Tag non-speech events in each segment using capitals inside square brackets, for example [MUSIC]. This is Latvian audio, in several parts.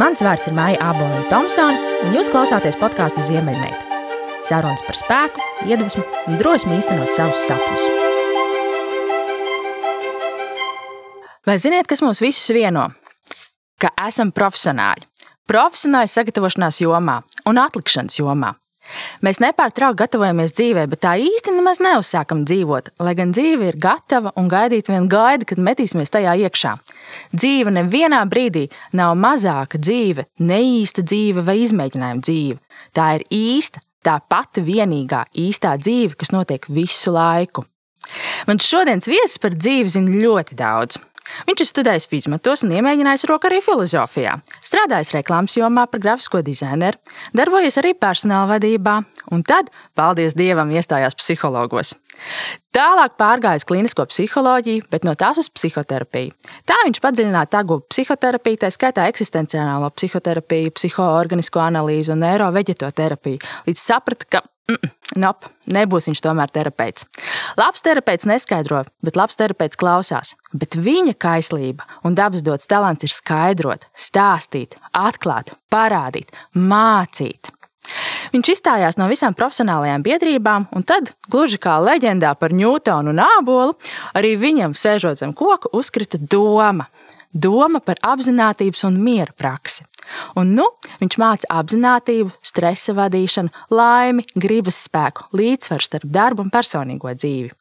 Mans vārds ir Maija Aboliņa Thompsone, un jūs klausāties podkāstu Ziemeļmeita. Sarunas par spēku, iedvesmu un drosmi īstenot savus sapņus. Vai ziniet, kas mūs visus vieno? Ka esam profesionāļi. Profesionāļi sagatavošanās jomā un atlikšanas jomā. Mēs nepārtraukti gatavojamies dzīvē, bet tā īsti nemaz neuzsākam dzīvot, lai gan dzīve ir gatava un gaidīt vien gaida, kad metīsimies tajā iekšā. Dzīve nevienā brīdī nav mazāka dzīve, neīsta dzīve vai izmēģinājuma dzīve. Tā ir īsta, tā pati vienīgā īstā dzīve, kas notiek visu laiku. Mans šodienas viesis par dzīvi zina ļoti daudz. Viņš ir studējis fizmatos un iemēģinājis roku arī filozofijā. Strādājis reklāmas jomā par grafisko dizaineru, darbojies arī personāla vadībā, un tad, paldies Dievam, iestājās psihologos. Tālāk pārgājis klinisko psiholoģiju, bet no tās uz psihoterapiju. Tā viņš padziļināti apgūta psihoterapiju, tā skaitā eksistenciālo psihoterapiju, psihoorganisko analīzi un neiroveģetoterapiju, līdz saprata, ka Mm, nop, nebūs viņš tomēr terapeits. Labs terapeits neskaidro, bet labs terapeits klausās. Bet viņa kaislība un dabas dots talants ir skaidrot, stāstīt, atklāt, parādīt, mācīt. Viņš izstājās no visām profesionālajām biedrībām, un tad, gluži kā leģendā par Ņūtonu un Ābolu, arī viņam, sēžot zem koka, uzkrita doma. Doma par apziņotības un miera praksi. Un nu viņš māca apziņotību, stresa vadīšanu, laimi, gribas spēku, līdzsvaru starp darbu un personīgo dzīvi.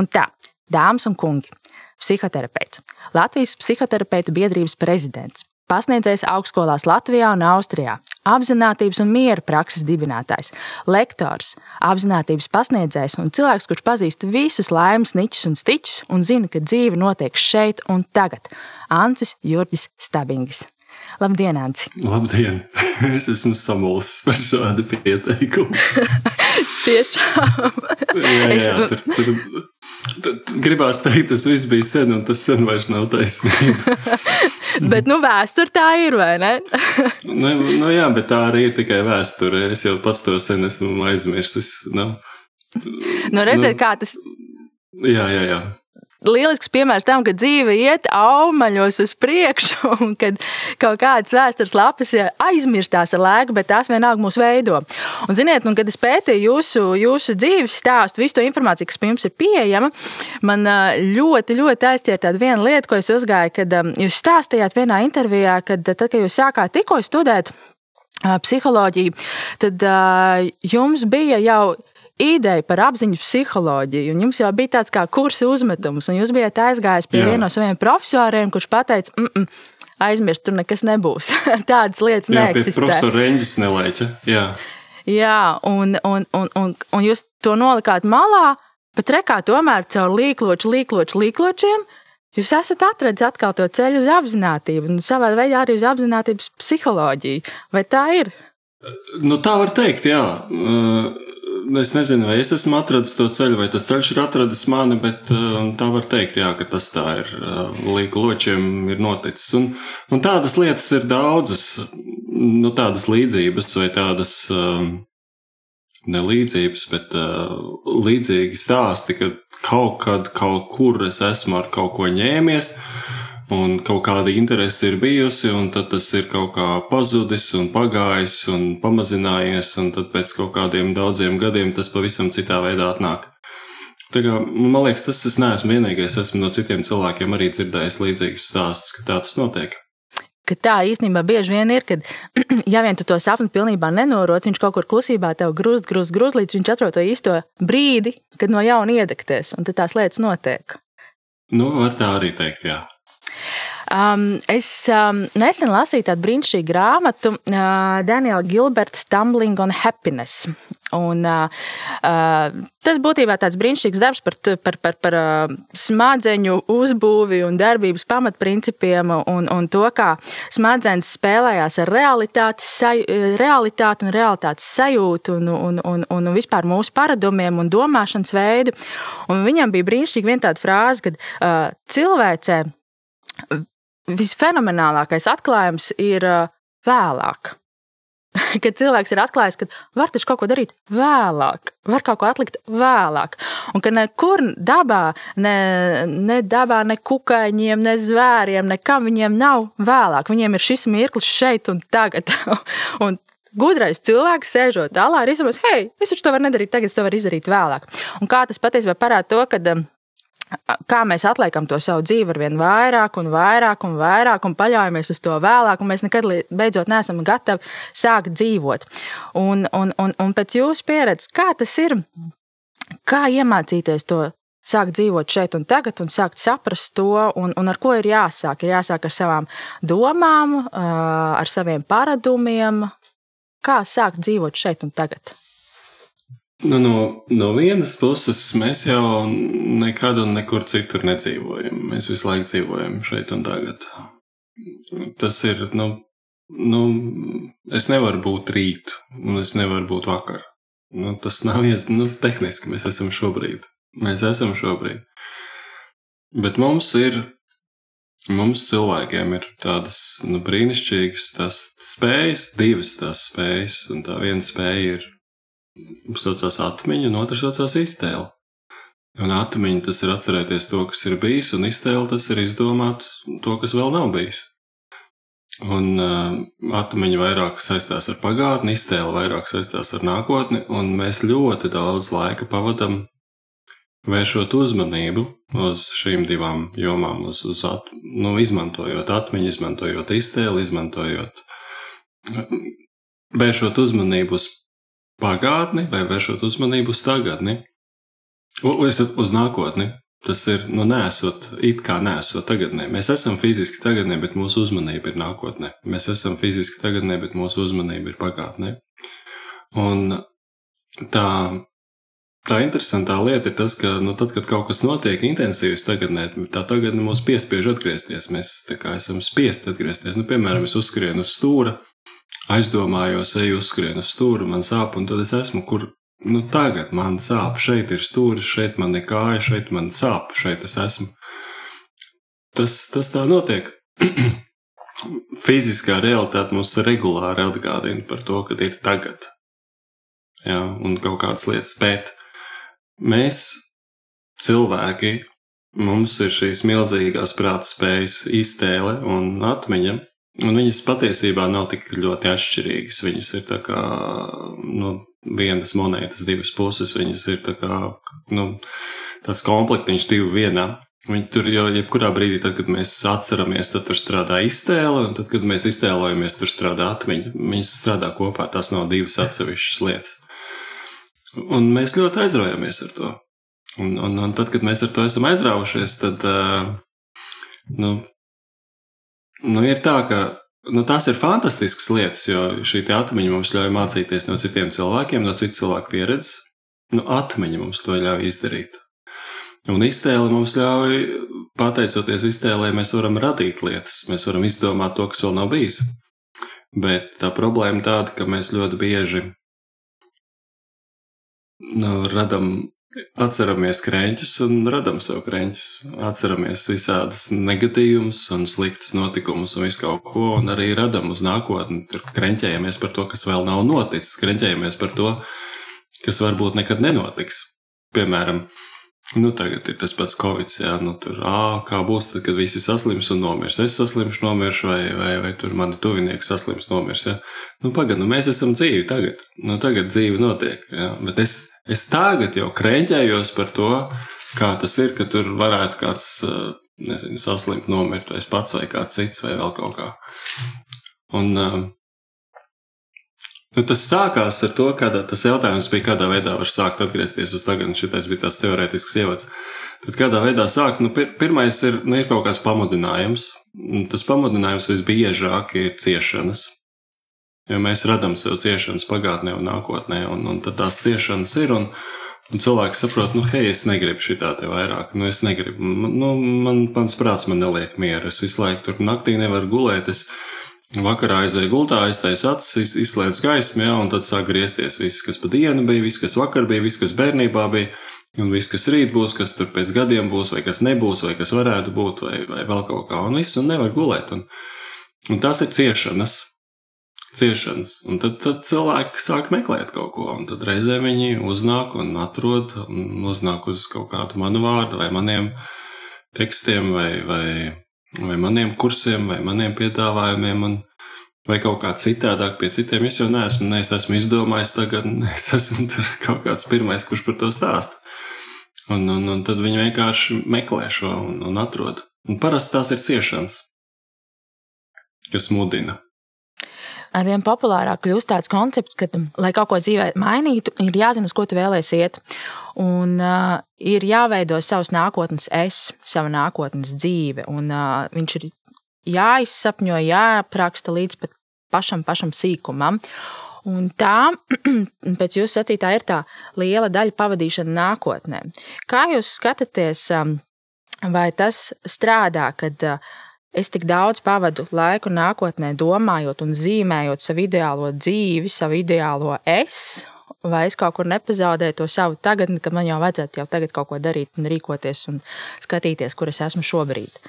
Un tā, dāmas un kungi, psihoterapeits, Latvijas psihoterapeitu biedrības prezidents, pasniedzējs augstskolās Latvijā un Austrijā, apziņotības un miera prakses dibinātājs, lektors, apziņotības pasniedzējs un cilvēks, kurš pazīst visus laimes niķus un stiķus un zina, ka dzīve notiek šeit un tagad - Ancis Jurģis Stabingis. Labdien, Anci! Labdien! [LAUGHS] Es esmu samulsis par šādu pieteikumu. [LAUGHS] Tiešām! jā, jā, tur, tur, gribās teikt, tas viss bija sen, un tas sen vairs nav taisnība. [LAUGHS] [LAUGHS] bet, nu, vēsture tā ir, vai ne? [LAUGHS] nu, nu, jā, bet tā arī ir tikai vēsture. Es jau pats to sen esmu aizmirsis. Nu, nu redziet, nu, kā tas. Jā, jā, jā lielisks piemērs tam, ka dzīve iet augaļos uz priekšu, [LAUGHS] un kad kaut kādas vēstures lapas aizmirstās ar laiku, bet tās vienalga mūs veido. Un, ziniet, un, kad es pētīju jūsu, jūsu dzīves stāstu, visu to informāciju, kas jums ir pieejama, man ļoti, ļoti aizķēra viena lieta, ko es uzgāju, kad jūs stāstījāt vienā intervijā, kad tad, kad jūs sākāt tikko studēt psiholoģiju, tad jums bija jau ideja par apziņas psiholoģiju. Jums jau bija tāds kā kursa uzmetums, un jūs bijat aizgājis pie viena no saviem profesoriem, kurš teica, mm -mm, aizmirst, tur nekas nebūs. [LAUGHS] Tādas lietas Jā, neeksistē. Profesors Reņģis nelaiķa. Jā. Jā, un, un, un, un, un jūs to nolikāt malā, bet rekā tomēr caur līkloču, līkloču, līkločiem. Jūs esat atradis atkal to ceļu uz apziņotību, un savā veidā arī uz apziņotības psiholoģiju. Vai tā ir? Nu, tā var teikt, jā es nezinu, vai es esmu atradis to ceļu, vai tas ceļš ir atradis mani, bet uh, tā var teikt, jā, ka tas tā ir. Uh, Līga ločiem ir noticis. Un, un tādas lietas ir daudzas, nu, tādas līdzības vai tādas. Uh, Nelīdzības, bet uh, līdzīgi stāsti, ka kaut kad, kaut kur es esmu ar kaut ko ņēmies, uh, un kaut kāda interese ir bijusi, un tad tas ir kaut kā pazudis un pagājis un pamazinājies, un tad pēc kaut kādiem daudziem gadiem tas pavisam citā veidā atnāk. Tā kā, man liekas, tas es neesmu vienīgais. Esmu no citiem cilvēkiem arī dzirdējis līdzīgus stāstus, ka tā tas notiek. Ka tā īstenībā bieži vien ir, kad, [CLEARS THROAT] ja vien tu to sapni pilnībā nenoroc, viņš kaut kur klusībā tev grūst, grūst, grūst, līdz viņš atrod to īsto brīdi, kad no jauna iedegties, un tad tās lietas notiek. Nu, var tā arī teikt, jā. Um, es um, nesen lasīju tādu brīnišķīgu grāmatu, uh, Daniela Gilberta Stumbling on Happiness. Un, uh, uh, tas būtībā tāds brīnišķīgs darbs par, par, par, par uh, smadzeņu uzbūvi un darbības pamatprincipiem un, un to, kā smadzenes spēlējās ar realitātes, saj, realitāti un realitātes sajūtu un, un, un, un vispār mūsu paradumiem un domāšanas veidu. Un viņam bija brīnišķīgi viena tāda frāze, ka uh, cilvēcei visfenomenālākais atklājums ir vēlāk. [LAUGHS] kad cilvēks ir atklājis, ka var taču kaut ko darīt vēlāk, var kaut ko atlikt vēlāk. Un ka nekur dabā, ne, ne dabā, ne kukaiņiem, ne zvēriem, nekam viņiem nav vēlāk. Viņiem ir šis mirklis šeit un tagad. [LAUGHS] un Gudrais cilvēks sēžot tālāk, ir izdomājis, hei, es taču to varu nedarīt tagad, es to varu izdarīt vēlāk. Un kā tas patiesībā parāda to, ka um, kā mēs atliekam to savu dzīvi ar vien vairāk un vairāk un vairāk un paļaujamies uz to vēlāk, un mēs nekad beidzot neesam gatavi sākt dzīvot. Un, un, un, un pēc jūsu pieredzes, kā tas ir, kā iemācīties to sākt dzīvot šeit un tagad, un sākt saprast to, un, un ar ko ir jāsāk. Ir jāsāk ar savām domām, ar saviem paradumiem, kā sākt dzīvot šeit un tagad. Nu, no, no vienas puses, mēs jau nekad un nekur citur nedzīvojam. Mēs visu laiku dzīvojam šeit un tagad. Tas ir, nu, nu es nevaru būt rīt, un es nevaru būt vakar. Nu, tas nav iespējams. Nu, tehniski mēs esam šobrīd. Mēs esam šobrīd. Bet mums ir, mums cilvēkiem ir tādas nu, brīnišķīgas spējas, divas tās spējas, un tā viena spēja ir saucās atmiņa, un otrs saucās iztēle. Un atmiņa tas ir atcerēties to, kas ir bijis, un iztēle tas ir izdomāt to, kas vēl nav bijis. Un uh, atmiņa vairāk saistās ar pagātni, iztēle vairāk saistās ar nākotni, un mēs ļoti daudz laika pavadam vēršot uzmanību uz šīm divām jomām, uz, uz at, nu, izmantojot atmiņu, izmantojot iztēli, izmantojot, vēršot uzmanību uz pagātni vai vēršot uzmanību uz tagadni, uz, uz nākotni. Tas ir, nu, nesot, it kā nesot tagadnē. Mēs esam fiziski tagadnē, bet mūsu uzmanība ir nākotnē. Mēs esam fiziski tagadnē, bet mūsu uzmanība ir pagātnē. Un tā, tā interesantā lieta ir tas, ka, nu, tad, kad kaut kas notiek intensīvs tagadnē, tā tagadne mūs piespiež atgriezties. Mēs tā kā esam spiest atgriezties. Nu, piemēram, es uzskrienu uz stūra, aizdomājos, eju uzskrien uz stūri, man sāp, un tad es esmu, kur nu, tagad man sāp, šeit ir stūris, šeit man ir kāja, šeit man sāp, šeit es esmu. Tas, tas tā notiek. [CLEARS THROAT] Fiziskā realitāte mums regulāri atgādina par to, ka ir tagad. Jā, un kaut kādas lietas, bet mēs, cilvēki, mums ir šīs milzīgās prāta spējas, iztēle un atmiņa, Un viņas patiesībā nav tik ļoti atšķirīgas. Viņas ir tā kā nu, vienas monētas divas puses. Viņas ir tā kā nu, tāds komplektiņš divu vienā. Viņi tur jau jebkurā brīdī, tad, kad mēs atceramies, tad tur strādā iztēle, un tad, kad mēs iztēlojamies, tur strādā atmiņa. Viņas strādā kopā, tās nav divas atsevišķas lietas. Un mēs ļoti aizraujamies ar to. Un, un, un tad, kad mēs ar to esam aizraujušies, tad uh, nu, Nu, ir tā, ka nu, tās ir fantastiskas lietas, jo šī atmiņa mums ļauj mācīties no citiem cilvēkiem, no citu cilvēku pieredzes. Nu, atmiņa mums to ļauj izdarīt. Un iztēle mums ļauj, pateicoties iztēlē, mēs varam radīt lietas, mēs varam izdomāt to, kas vēl nav bijis. Bet tā problēma tāda, ka mēs ļoti bieži nu, radam Atceramies krēķus un radām sev krēķus. Atceramies visādas negatīvas un sliktas notikumus un visu kaut ko, un arī radām uz nākotni. Tur krēķējamies par to, kas vēl nav noticis, krēķējamies par to, kas varbūt nekad nenotiks. Piemēram, Nu, tagad ir tas pats covid, jā, nu, tur, ā, kā būs tad, kad visi saslims un nomirs. Es saslimšu, nomiršu, vai, vai, vai tur mani tuvinieki saslims, nomirs, jā. Nu, pagad, nu, mēs esam dzīvi tagad. Nu, tagad dzīve notiek, jā. Bet es, es tagad jau krēķējos par to, kā tas ir, ka tur varētu kāds, nezinu, saslimt, nomirt, vai es pats, vai kāds cits, vai vēl kaut kā. Un, um, Nu, tas sākās ar to, ka tas jautājums bija, kādā veidā var sākt atgriezties uz tagadni. Šitais bija tas teorētisks ievads. Tad kādā veidā sākt? Nu, pir pirmais ir, nu, ir kaut kāds pamudinājums. Tas pamudinājums visbiežāk ir ciešanas. Jo mēs radām sev ciešanas pagātnē un nākotnē, un, un tad tās ciešanas ir. Un, Un cilvēks saprot, nu, hei, es negribu šitā te vairāk. Nu, es negribu. Nu, man, mans prāts man neliek mieru. Es visu laiku tur naktī nevaru gulēt. Es, Vakarā aizēju gultā, aiztaisīju acis, izslēdzu gaismu, ja, un tad sāk griezties viss, kas pa dienu bija, viss, kas vakar bija, viss, kas bērnībā bija, un viss, kas rīt būs, kas tur pēc gadiem būs, vai kas nebūs, vai kas varētu būt, vai, vai vēl kaut kā, un viss, un nevar gulēt. Un, un tas ir ciešanas, ciešanas. Un tad, tad cilvēki sāk meklēt kaut ko, un tad reizē viņi uznāk un atrod, un uznāk uz kaut kādu manu vārdu vai maniem tekstiem vai, vai, vai maniem kursiem vai maniem piedāvājumiem. Un, Vai kaut kā citādāk pie citiem. Es jau neesmu, ne es esmu izdomājis tagad, es esmu kaut kāds pirmais, kurš par to stāsta. Un, un, un tad viņi vienkārši meklē šo un, un atrod. Un parasti tās ir ciešanas, kas mudina arvien populārāk kļūst tāds koncepts, ka, lai kaut ko dzīvē mainītu, ir jāzina, uz ko tu vēlēsies iet. Un uh, ir jāveido savs nākotnes es, sava nākotnes dzīve. Un, uh, viņš ir jāizsapņo, jāapraksta līdz pat pašam, pašam sīkumam. Un tā, [CLEARS THROAT] pēc jūsu sacītā, ir tā liela daļa pavadīšana nākotnē. Kā jūs skatāties, vai tas strādā, kad uh, Es tik daudz pavadu laiku nākotnē, domājot un zīmējot savu ideālo dzīvi, savu ideālo es, vai es kaut kur nepazaudēju to savu tagadni, ka man jau vajadzētu jau tagad kaut ko darīt un rīkoties un skatīties, kur es esmu šobrīd.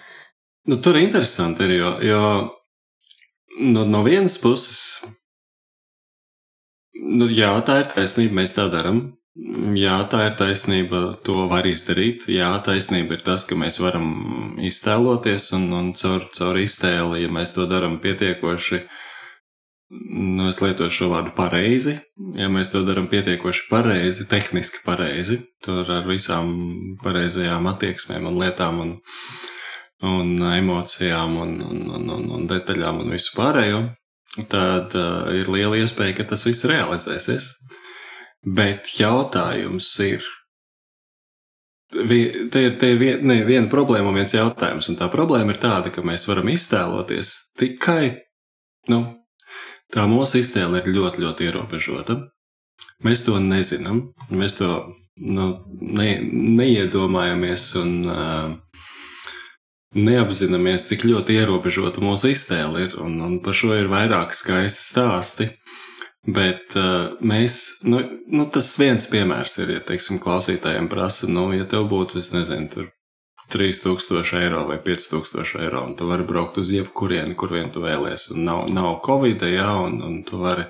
Nu, tur interesanti, ir, jo, jo no, no vienas puses, nu, jā, tā ir taisnība, mēs tā darām. Jā, tā ir taisnība. To var izdarīt. Jā, taisnība ir tas, ka mēs varam iztēloties un, un caur, caur iztēli, ja mēs to darām pietiekoši, nu, es lietošu šo vārdu pareizi. Ja mēs to darām pietiekoši pareizi, tehniski pareizi, tur ar visām pareizajām attieksmēm un lietām un, un emocijām un, un, un, un, un detaļām un visu pārējo, tad uh, ir liela iespēja, ka tas viss realizēsies. Bet jautājums ir. Te ir, te vien, ne, viena problēma un viens jautājums. Un tā problēma ir tāda, ka mēs varam iztēloties tikai. Nu, tā mūsu iztēle ir ļoti, ļoti ierobežota. Mēs to nezinām. Mēs to nu, ne, neiedomājamies un uh, neapzināmies, cik ļoti ierobežota mūsu iztēle ir. Un, un par šo ir vairāk skaisti stāsti. Bet uh, mēs, nu, nu, tas viens piemērs ir, ja, teiksim, klausītājiem prasa, nu, ja tev būtu, es nezinu, tur 3000 eiro vai 5000 eiro, un tu vari braukt uz jebkurieni, kur vien tu vēlies, un nav, nav covid, jā, un, un tu vari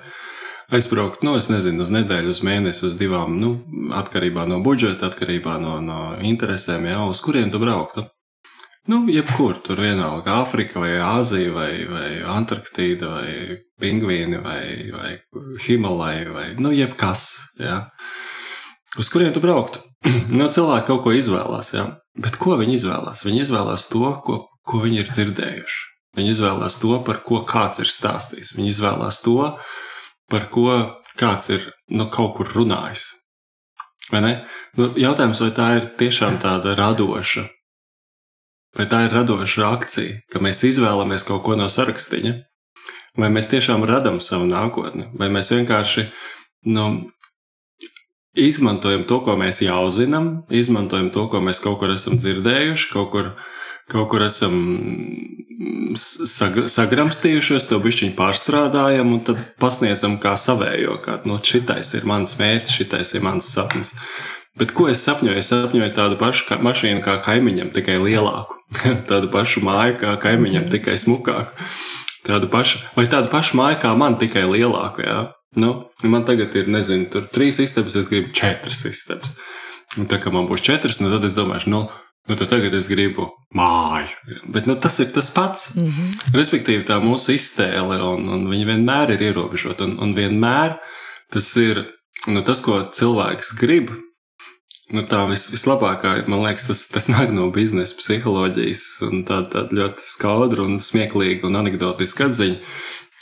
aizbraukt, nu, es nezinu, uz nedēļu, uz mēnesi, uz divām, nu, atkarībā no budžeta, atkarībā no, no interesēm, jā, uz kurien tu brauktu. Nu, jebkur tur vienalga, Āfrika vai Āzija vai, vai Antarktīda vai pingvīni vai, vai Himalaja vai, nu, jebkas, jā. Uz kuriem tu brauktu? [CLEARS THROAT] nu, cilvēki kaut ko izvēlās, jā. Bet ko viņi izvēlās? Viņi izvēlās to, ko, ko viņi ir dzirdējuši. Viņi izvēlās to, par ko kāds ir stāstījis. Viņi izvēlās to, par ko kāds ir nu, kaut kur runājis. Nu, jautājums, vai tā ir tiešām tāda radoša Vai tā ir radoša akcija, ka mēs izvēlamies kaut ko no sarakstiņa, vai mēs tiešām radām savu nākotni, vai mēs vienkārši nu, izmantojam to, ko mēs jau zinām, izmantojam to, ko mēs kaut kur esam dzirdējuši, kaut kur, kaut kur esam sag, sagramstījušies, to bišķiņu pārstrādājam un tad pasniedzam kā savējo, kā nu, šitais ir mans mērķis, šitais ir mans sapnis. Bet ko es sapņoju? Es sapņoju tādu pašu mašīnu kā kaimiņam, tikai lielāku. [LAUGHS] tādu pašu māju kā kaimiņam, mhm. tikai smukāku. Tādu pašu, vai tādu pašu māju kā man, tikai lielāku. Jā? Nu, man tagad ir, nezinu, tur trīs istabas, es gribu četras istabas. Un tā kā man būs četras, nu tad es domāšu, nu, nu tad tagad es gribu māju. Bet nu, tas ir tas pats. Mm -hmm. Respektīvi, tā mūsu iztēle, un, un viņa vienmēr ir ierobežota. Un, un vienmēr tas ir nu, tas, ko cilvēks grib, Nu, tā vis, vislabākā, man liekas, tas, tas nāk no biznesa psiholoģijas tāda tā ļoti skaudra un smieklīga un anekdotiska atziņa,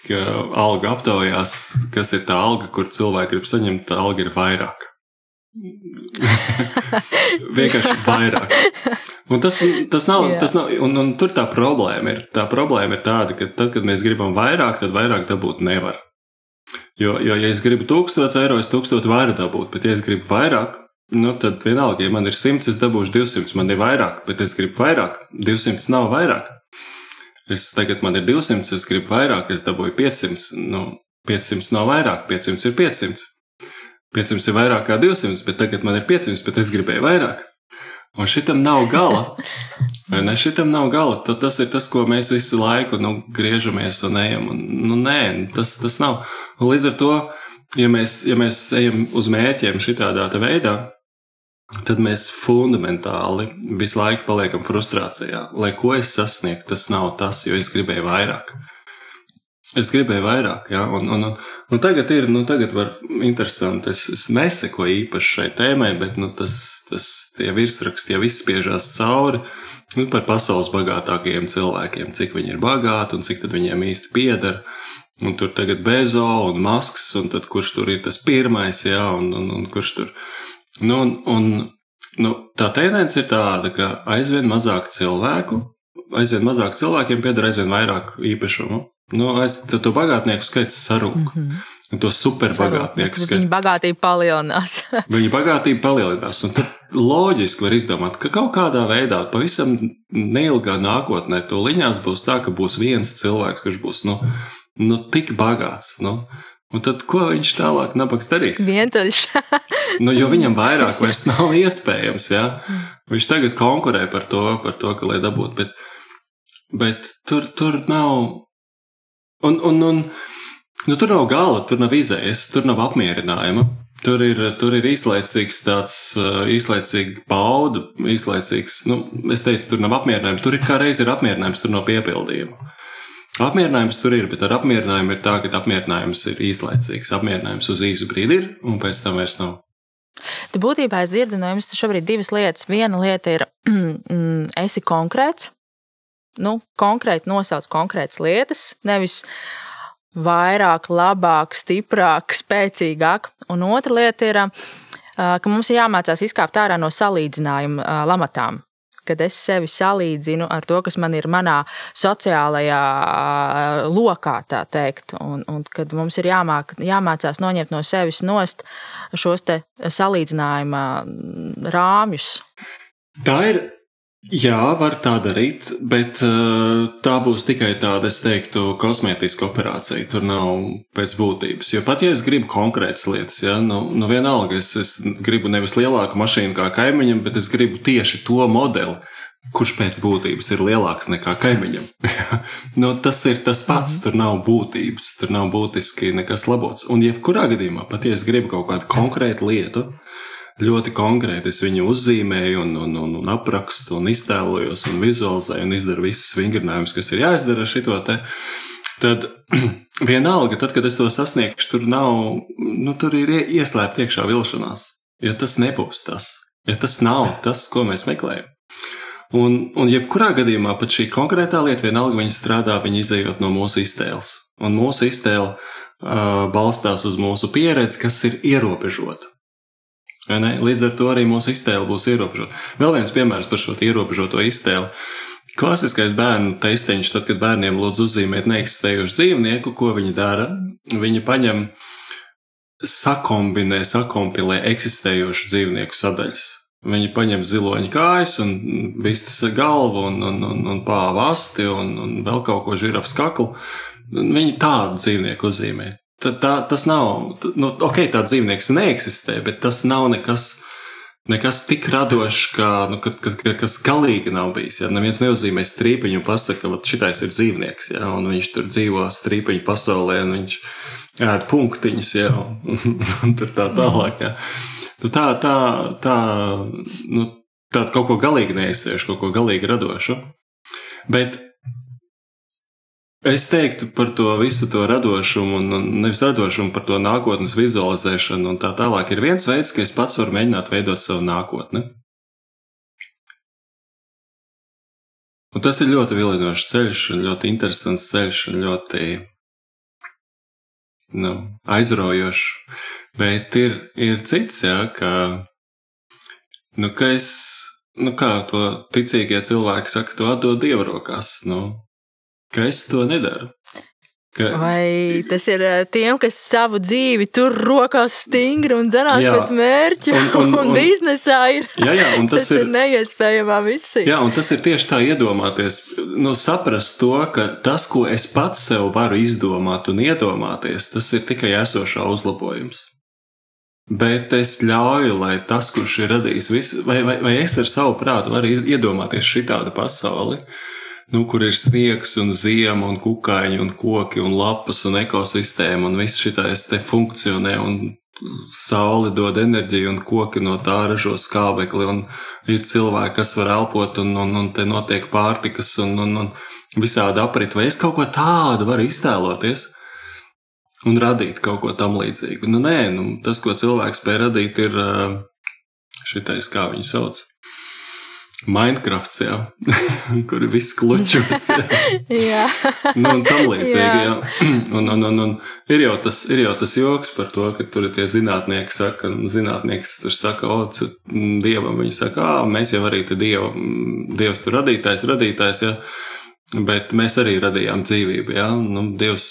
ka alga aptaujās, kas ir tā alga, kur cilvēki grib saņemt, tā alga ir vairāk. [LAUGHS] Vienkārši vairāk. Un tas, tas nav, Jā. tas nav un, un tur tā problēma ir. Tā problēma ir tāda, ka tad, kad mēs gribam vairāk, tad vairāk dabūt nevar. Jo, jo ja es gribu 1000 eiro, es 1000 varu dabūt, bet ja es gribu vairāk, Nu, tad vienalga, ja man ir 100, es dabūšu 200, man ir vairāk, bet es gribu vairāk. 200 nav vairāk. Es tagad man ir 200, es gribu vairāk, es dabūju 500. Nu, 500 nav vairāk, 500 ir 500. 500 ir vairāk kā 200, bet tagad man ir 500, bet es gribēju vairāk. Un šitam nav gala. [LAUGHS] Vai ne? Šitam nav gala. Tad tas ir tas, ko mēs visu laiku nu, griežamies un ejam. Un, nu, nē, tas, tas nav. Un līdz ar to, ja mēs, ja mēs ejam uz mērķiem šitādā veidā, tad mēs fundamentāli visu laiku paliekam frustrācijā. Lai ko es sasniegtu, tas nav tas, jo es gribēju vairāk. Es gribēju vairāk, ja, un, un, un tagad ir, nu, tagad interesanti, es, es nesekoju īpaši šai tēmai, bet, nu, tas, tas tie virsraksti jau izspiežās cauri, nu, par pasaules bagātākajiem cilvēkiem, cik viņi ir bagāti un cik viņiem īsti pieder. Un tur tagad Bezo un Masks, un kurš tur ir tas pirmais, jā, un, un, un kurš tur. Nu, un, un nu, tā tendence ir tāda, ka aizvien mazāk cilvēku, aizvien mazāk cilvēkiem pieder aizvien vairāk īpašumu. Nu, aiz to bagātnieku skaits sarūk. Mm -hmm. To superbagātnieku skaits. Viņa bagātība palielinās. [LAUGHS] viņa bagātība palielinās. Un tad loģiski var izdomāt, ka kaut kādā veidā, pavisam neilgā nākotnē, to liņās būs tā, ka būs viens cilvēks, kurš būs nu, nu, tik bagāts. Nu. Un tad, ko viņš tālāk nabaks darīs? Vientuļš. nu, jo viņam vairāk vairs nav iespējams. Ja? Viņš tagad konkurē par to, par to ka lai dabūtu. Bet, bet tur, tur nav Un, un, un nu, tur nav gala, tur nav izējas, tur nav apmierinājuma. Tur ir, tur ir īslaicīgs tāds, īslaicīga bauda, īslaicīgs, nu, es teicu, tur nav apmierinājuma. Tur ir kā reiz ir apmierinājums, tur nav piepildījuma. Apmierinājums tur ir, bet ar apmierinājumu ir tā, ka apmierinājums ir īslaicīgs. Apmierinājums uz īsu brīdi ir, un pēc tam vairs nav. Tu būtībā es dzirdu no jums šobrīd divas lietas. Viena lieta ir, [CLEARS THROAT] mm, esi konkrēts, nu, konkrēti nosauc konkrētas lietas, nevis vairāk, labāk, stiprāk, spēcīgāk. Un otra lieta ir, ka mums ir jāmācās izkāpt ārā no salīdzinājuma lamatām. Kad es sevi salīdzinu ar to, kas man ir manā sociālajā lokā, tā teikt, un, un kad mums ir jāmāk, jāmācās noņemt no sevis nost šos salīdzinājuma rāmjus. Tā ir Jā, var tā darīt, bet uh, tā būs tikai tāda, es teiktu, kosmētiska operācija. Tur nav pēc būtības. Jo pat ja es gribu konkrētas lietas, ja, nu, nu vienalga, es, es gribu nevis lielāku mašīnu kā kaimiņam, bet es gribu tieši to modeli, kurš pēc būtības ir lielāks nekā kaimiņam. [LAUGHS] nu, tas ir tas pats, tur nav būtības, tur nav būtiski nekas labots. Un jebkurā gadījumā, pat ja es gribu kaut kādu konkrētu lietu, ļoti konkrēti. Es viņu uzzīmēju, un, un, un, un aprakstu, un iztēlojos, un vizualizēju, un izdaru visus vingrinājumus, kas ir jāizdara ar šo te. Tad [CLEARS THROAT] vienalga, tad, kad es to sasniegšu, tur nav, nu, tur ir ieslēgta iekšā vilšanās. Jo tas nebūs tas, jo tas nav tas, ko mēs meklējam. Un, un jebkurā gadījumā pat šī konkrētā lieta, vienalga viņa strādā, viņa izējot no mūsu iztēles. Un mūsu iztēle uh, balstās uz mūsu pieredzi, kas ir ierobežota. Līdz ar to arī mūsu iztēle būs ierobežota. Vēl viens piemērs par šo ierobežoto iztēli. Klasiskais bērnu teisteņš, tad, kad bērniem lūdz uzzīmēt neeksistējošu dzīvnieku, ko viņi dara, viņi paņem, sakombinē, sakompilē eksistējošu dzīvnieku sadaļas. Viņi paņem ziloņa kājas, un vistas galvu, un, un, un, un pāva asti, un, un vēl kaut ko žirafs kaklu. Viņi tādu dzīvnieku uzzīmē. Tā, tas nav, nu, ok, tā dzīvnieks neeksistē, bet tas nav nekas, nekas tik radošs, kā, nu, ka, ka, ka, kas galīgi nav bijis. Ja neviens neuzzīmē strīpiņu un pasaka, ka šitais ir dzīvnieks, ja, un viņš tur dzīvo strīpiņu pasaulē, un viņš ēd punktiņus, ja, un, [LAUGHS] un tur tā tālāk. Ja. Nu, tā, tā, tā, nu, tā kaut ko galīgi neizsviešu, kaut ko galīgi radošu. Bet Es teiktu par to visu to radošumu, un nevis radošumu, par to nākotnes vizualizēšanu un tā tālāk. Ir viens veids, ka es pats varu mēģināt veidot savu nākotni. Un tas ir ļoti vilinošs ceļš, ļoti interesants ceļš, ļoti nu, aizraujošs. Bet ir, ir cits, jā, ka, nu, ka es, nu, kā to ticīgie cilvēki saka, to atdod dievu rokās. Nu, ka es to nedaru. Ka... Vai tas ir eh, tiem, kas savu dzīvi tur rokās stingri un dzenās jā. pēc mērķa, un, un, un, un biznesā ir, jā, jā, un tas, tas ir, ir neiespējamā misija. Jā, un tas ir tieši tā iedomāties, nu, saprast to, ka tas, ko es pats sev varu izdomāt un iedomāties, tas ir tikai esošā uzlabojums. Bet es ļauju, lai tas, kurš ir radījis visu, vai, vai, vai es ar savu prātu varu iedomāties šitādu pasauli, nu, kur ir sniegs un ziema un kukaiņi un koki un lapas un ekosistēma un viss šitais te funkcionē un saule dod enerģiju un koki no tā ražo skābekli un ir cilvēki, kas var elpot un, un, un te notiek pārtikas un, un, un visādi aprit. Vai es kaut ko tādu varu iztēloties? un radīt kaut ko tam līdzīgu. Nu, nē, nu, tas, ko cilvēks spēj radīt, ir šitais, kā viņi sauc. Minecraft, jā, [LAUGHS] kur ir viss klučos. jā, nu, un tam līdzīgi. Jā. Jā. [CLEARS THROAT] Un, un, un, un ir, jau tas, ir jau tas joks par to, ka tur ir tie zinātnieki, saka, zinātnieks tur saka, o, dievam, viņi saka, ā, mēs jau arī te dievu, dievs tur radītājs, radītājs, jā. Bet mēs arī radījām dzīvību. Ja? Nu, Dievs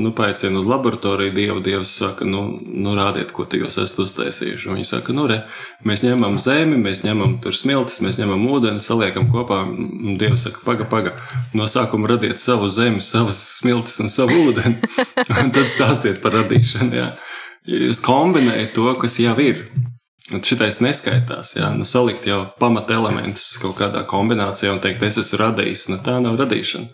nu, paaicina uz laboratoriju, Dievu Dievs saka, nu, nu rādiet, ko jūs esat uztaisījuši. Viņi saka, nu, re, mēs ņemam zemi, mēs ņemam tur smiltis, mēs ņemam ūdeni, saliekam kopā. Dievs saka, paga, paga, no sākuma radiet savu zemi, savas smiltis un savu ūdeni, [LAUGHS] un tad stāstiet par radīšanu. Ja? Jūs kombinējat to, kas jau ir. Šitais neskaitās, jā, nu, salikt jau pamata elementus kaut kādā kombinācijā un teikt, es esmu radījis, nu tā nav radīšana.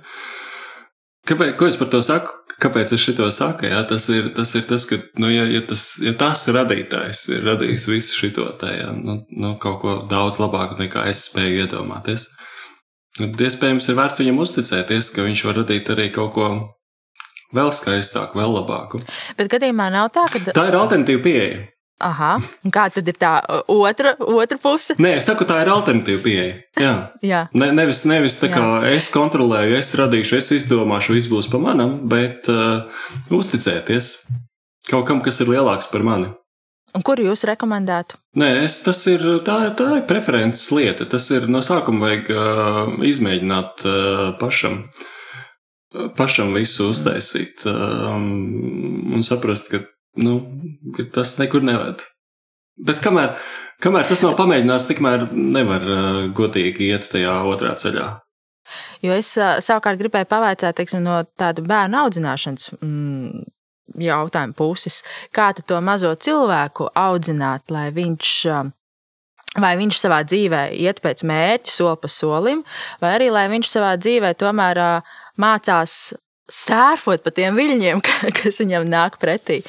Kāpēc, ko es par to saku? Kāpēc es šo saku? Jā, tas, ir, tas ir tas, ka, nu, ja, ja, tas, ja tas radītājs ir radījis visu šo jā, nu, nu, kaut ko daudz labāku nekā es spēju iedomāties, tad iespējams ir vērts viņam uzticēties, ka viņš var radīt arī kaut ko vēl skaistāku, vēl labāku. Bet gadījumā nav tā, ka. Tā ir alternatīva pieeja. Aha, un kā tad ir tā otra, otra puse? Nē, es saku, tā ir alternatīva pieeja. Jā, [LAUGHS] Jā. Ne, nevis, nevis tā kā Jā. es kontrolēju, es radīšu, es izdomāšu, viss būs pa manam, bet uh, uzticēties kaut kam, kas ir lielāks par mani. Un kuru jūs rekomendētu? Nē, es, tas ir tā, tā ir preferences lieta. Tas ir no sākuma vajag uh, izmēģināt uh, pašam. Pašam visu uztaisīt um, un saprast, ka nu, tas nekur neved. Bet kamēr, kamēr tas nav pamēģināts, tikmēr nevar uh, godīgi iet tajā otrā ceļā. Jo es uh, savukārt gribēju pavaicāt teiksim, no tāda bērnu audzināšanas mm, jautājuma puses, kā to mazo cilvēku audzināt, lai viņš. Uh, Vai viņš savā dzīvē iet pēc mērķa, soli pa solim, vai arī lai viņš savā dzīvē tomēr mācās sērfot pa tiem viļņiem, [LAUGHS] kas viņam nāk pretī.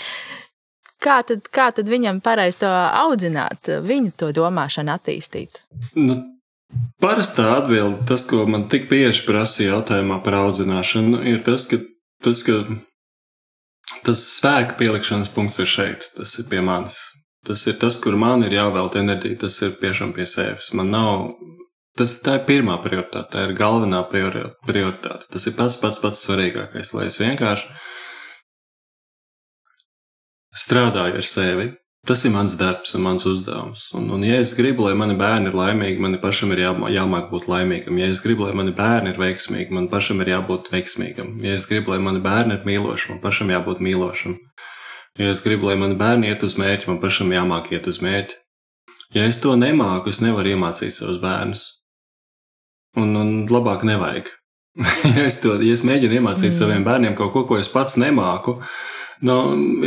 Kā tad, kā tad viņam pareizi to audzināt, viņu to domāšanu attīstīt? Nu, parastā atbilde, tas, ko man tik bieži prasīja jautājumā par audzināšanu, ir tas, ka tas, ka tas spēka pielikšanas punkts ir šeit, tas ir pie manis. Tas ir tas, kur man ir jāvelta enerģija, tas ir piešām pie sevis. Man nav Tas, ir pirmā prioritāte, tā ir galvenā prioritāte. Tas ir pats pats pats svarīgākais, lai es vienkārši strādāju ar sevi. Tas ir mans darbs un mans uzdevums. Un, un ja es gribu, lai mani bērni ir laimīgi, man pašam ir jā, jāmāk būt laimīgam. Ja es gribu, lai mani bērni ir veiksmīgi, man pašam ir jābūt veiksmīgam. Ja es gribu, lai mani bērni ir mīloši, man pašam jābūt mīlošam. Ja es gribu, lai mani bērni iet uz mērķi, man pašam jāmāk iet uz mērķi. Ja es to nemāku, es nevaru iemācīt savus bērnus. Un, un labāk nevajag. [LAUGHS] ja, es to, ja es mēģinu iemācīt mm. saviem bērniem kaut ko, ko es pats nemāku, nu,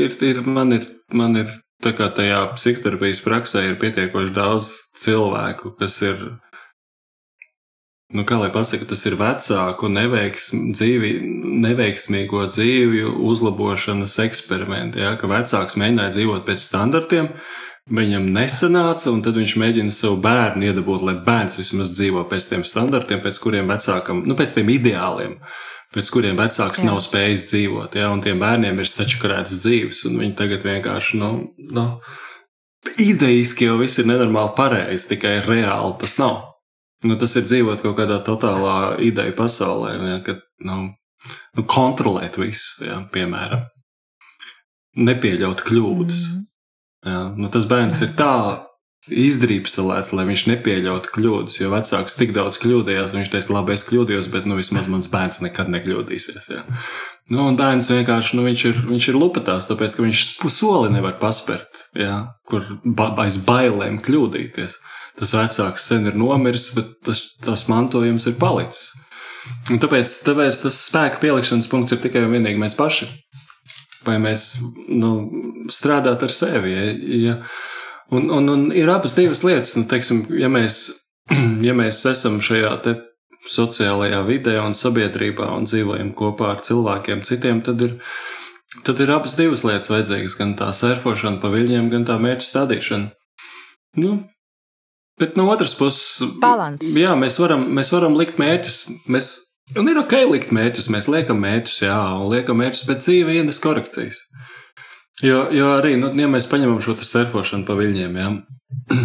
ir, ir, man ir, man ir tā kā tajā psihoterapijas praksē ir pietiekoši daudz cilvēku, kas ir, nu, kā lai pasaka, tas ir vecāku neveiksm, dzīvi, neveiksmīgo dzīvju uzlabošanas eksperimenti, ja, ka vecāks mēģināja dzīvot pēc standartiem, Viņam nesanāca, un tad viņš mēģina savu bērnu iedabūt, lai bērns vismaz dzīvo pēc tiem standartiem, pēc kuriem vecākam, nu, pēc tiem ideāliem, pēc kuriem vecāks jā. nav spējis dzīvot. Ja, un tiem bērniem ir sačakarētas dzīves, un viņi tagad vienkārši, nu, nu idejiski jau viss ir nenormāli pareizi, tikai reāli tas nav. Nu, tas ir dzīvot kaut kādā totālā ideja pasaulē, ja, kad nu, nu, kontrolēt visu, ja, piemēram, nepieļaut kļūdas. Mm -hmm. Jā, nu tas bērns ir tā izdrīpselēts, lai viņš nepieļautu kļūdas, jo vecāks tik daudz kļūdījās, viņš teica, labi, es kļūdījos, bet nu vismaz mans bērns nekad nekļūdīsies. Jā. Nu, un bērns vienkārši, nu, viņš ir, viņš ir lupatās, tāpēc, ka viņš soli nevar paspērt, jā, kur ba aiz bailēm kļūdīties. Tas vecāks sen ir nomiris, bet tas, tas mantojums ir palicis. Un tāpēc, tāpēc tas spēka pielikšanas punkts ir tikai un vienīgi mēs paši vai mēs nu, strādāt ar sevi. Ja, ja, un, un, un ir abas divas lietas. Nu, teiksim, ja, mēs, [CLEARS THROAT] ja mēs esam šajā sociālajā vidē un sabiedrībā un dzīvojam kopā ar cilvēkiem citiem, tad ir, tad ir abas divas lietas vajadzīgas. Gan tā surfošana pa viļņiem, gan tā mērķa stādīšana. Nu, bet no otras puses, Balans. jā, mēs varam, mēs varam likt mērķus. Mēs, un ir ok likt mērķus, mēs liekam mērķus, jā, un liekam mērķus, bet dzīve ienes korekcijas. Jo, jo arī, nu, ja mēs paņemam šo surfošanu pa viļņiem, jā,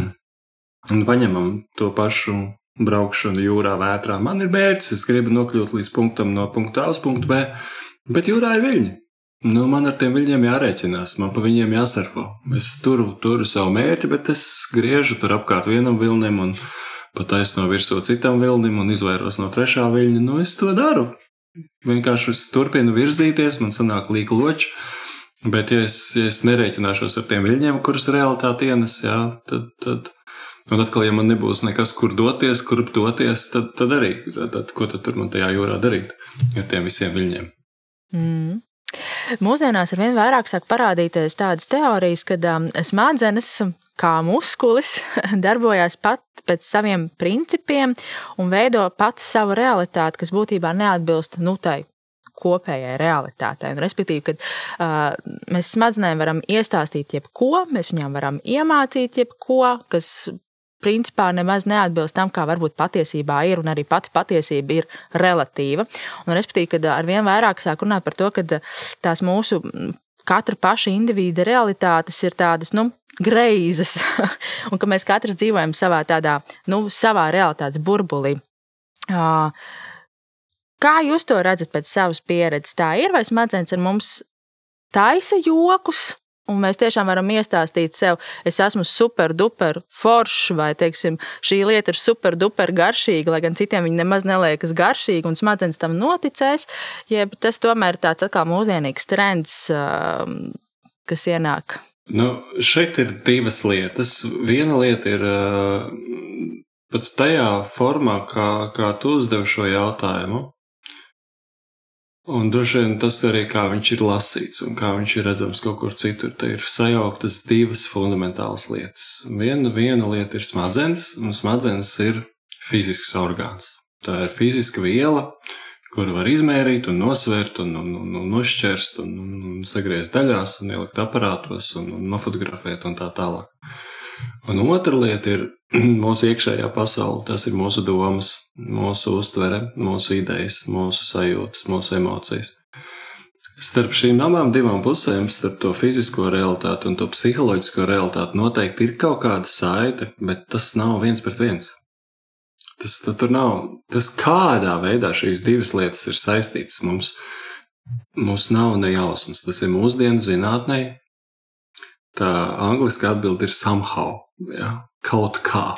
[CLEARS THROAT] un paņemam to pašu braukšanu jūrā, vētrā. Man ir mērķis, es gribu nokļūt līdz punktam no punkta A uz punktu B, bet jūrā ir viļņi. Nu, man ar tiem viļņiem jārēķinās, man pa viņiem jāsarfo. Es turu, turu savu mērķi, bet es griežu tur apkārt vienam vilnim un pat aizno virsū citam vilnim un izvairos no trešā viļņa. Nu, es to daru. Vienkārši es turpinu virzīties, man sanāk līka loči. Bet, ja es, ja es nerēķināšos ar tiem viļņiem, kurus realitāte ienes, jā, tad, tad, Un atkal, ja man nebūs nekas, kur doties, kurp doties, tad, tad arī, tad, tad, ko tad tur man tajā jūrā darīt ar tiem visiem viļņiem? Mm. Mūsdienās ar vien vairāk sāk parādīties tādas teorijas, ka um, smadzenes kā muskulis [LAUGHS] darbojas pat pēc saviem principiem un veido pats savu realitāti, kas būtībā neatbilst nu, tai kopējai realitātei. Un, respektīvi, kad uh, mēs smadzenēm varam iestāstīt jebko, mēs viņām varam iemācīt jebko, kas principā nemaz neatbilst tam, kā varbūt patiesībā ir, un arī pati patiesība ir relatīva. Un, respektīvi, kad ar vien vairāk sāk runāt par to, ka tās mūsu katra paša individa realitātes ir tādas, nu, greizes, [LAUGHS] un ka mēs katrs dzīvojam savā tādā, nu, savā realitātes burbulī. Kā jūs to redzat pēc savas pieredzes? Tā ir vai smadzenes ar mums taisa jokus, Un mēs tiešām varam iestāstīt sev, es esmu super, duper foršs, vai teiksim, šī lieta ir super, duper garšīga, lai gan citiem viņa nemaz neliekas garšīga, un smadzenes tam noticēs. Jeb tas tomēr ir tāds atkal mūsdienīgs trends, um, kas ienāk. Nu, šeit ir divas lietas. Viena lieta ir uh, pat tajā formā, kā, kā tu uzdevi šo jautājumu. Un droši vien tas arī kā viņš ir lasīts un kā viņš ir redzams kaut kur citur. Te ir sajauktas divas fundamentālas lietas. Viena, viena lieta ir smadzenes, un smadzenes ir fizisks orgāns. Tā ir fiziska viela, kuru var izmērīt un nosvērt un, un, un, un nošķērst un, un, un sagriezt daļās un ielikt aparātos un, un nofotografēt un tā tālāk. Un otra lieta ir [CLEARS THROAT] mūsu iekšējā pasaule. Tas ir mūsu domas, mūsu uztvere, mūsu idejas, mūsu sajūtas, mūsu emocijas. Starp šīm abām divām pusēm, starp to fizisko realitāti un to psiholoģisko realitāti, noteikti ir kaut kāda saite, bet tas nav viens pret viens. Tas, tur nav. Tas, kādā veidā šīs divas lietas ir saistītas, mums, mums nav nejausmas. Tas ir mūsdienu zinātnē, tā angliska atbilde ir somehow. Ja? Kaut kā.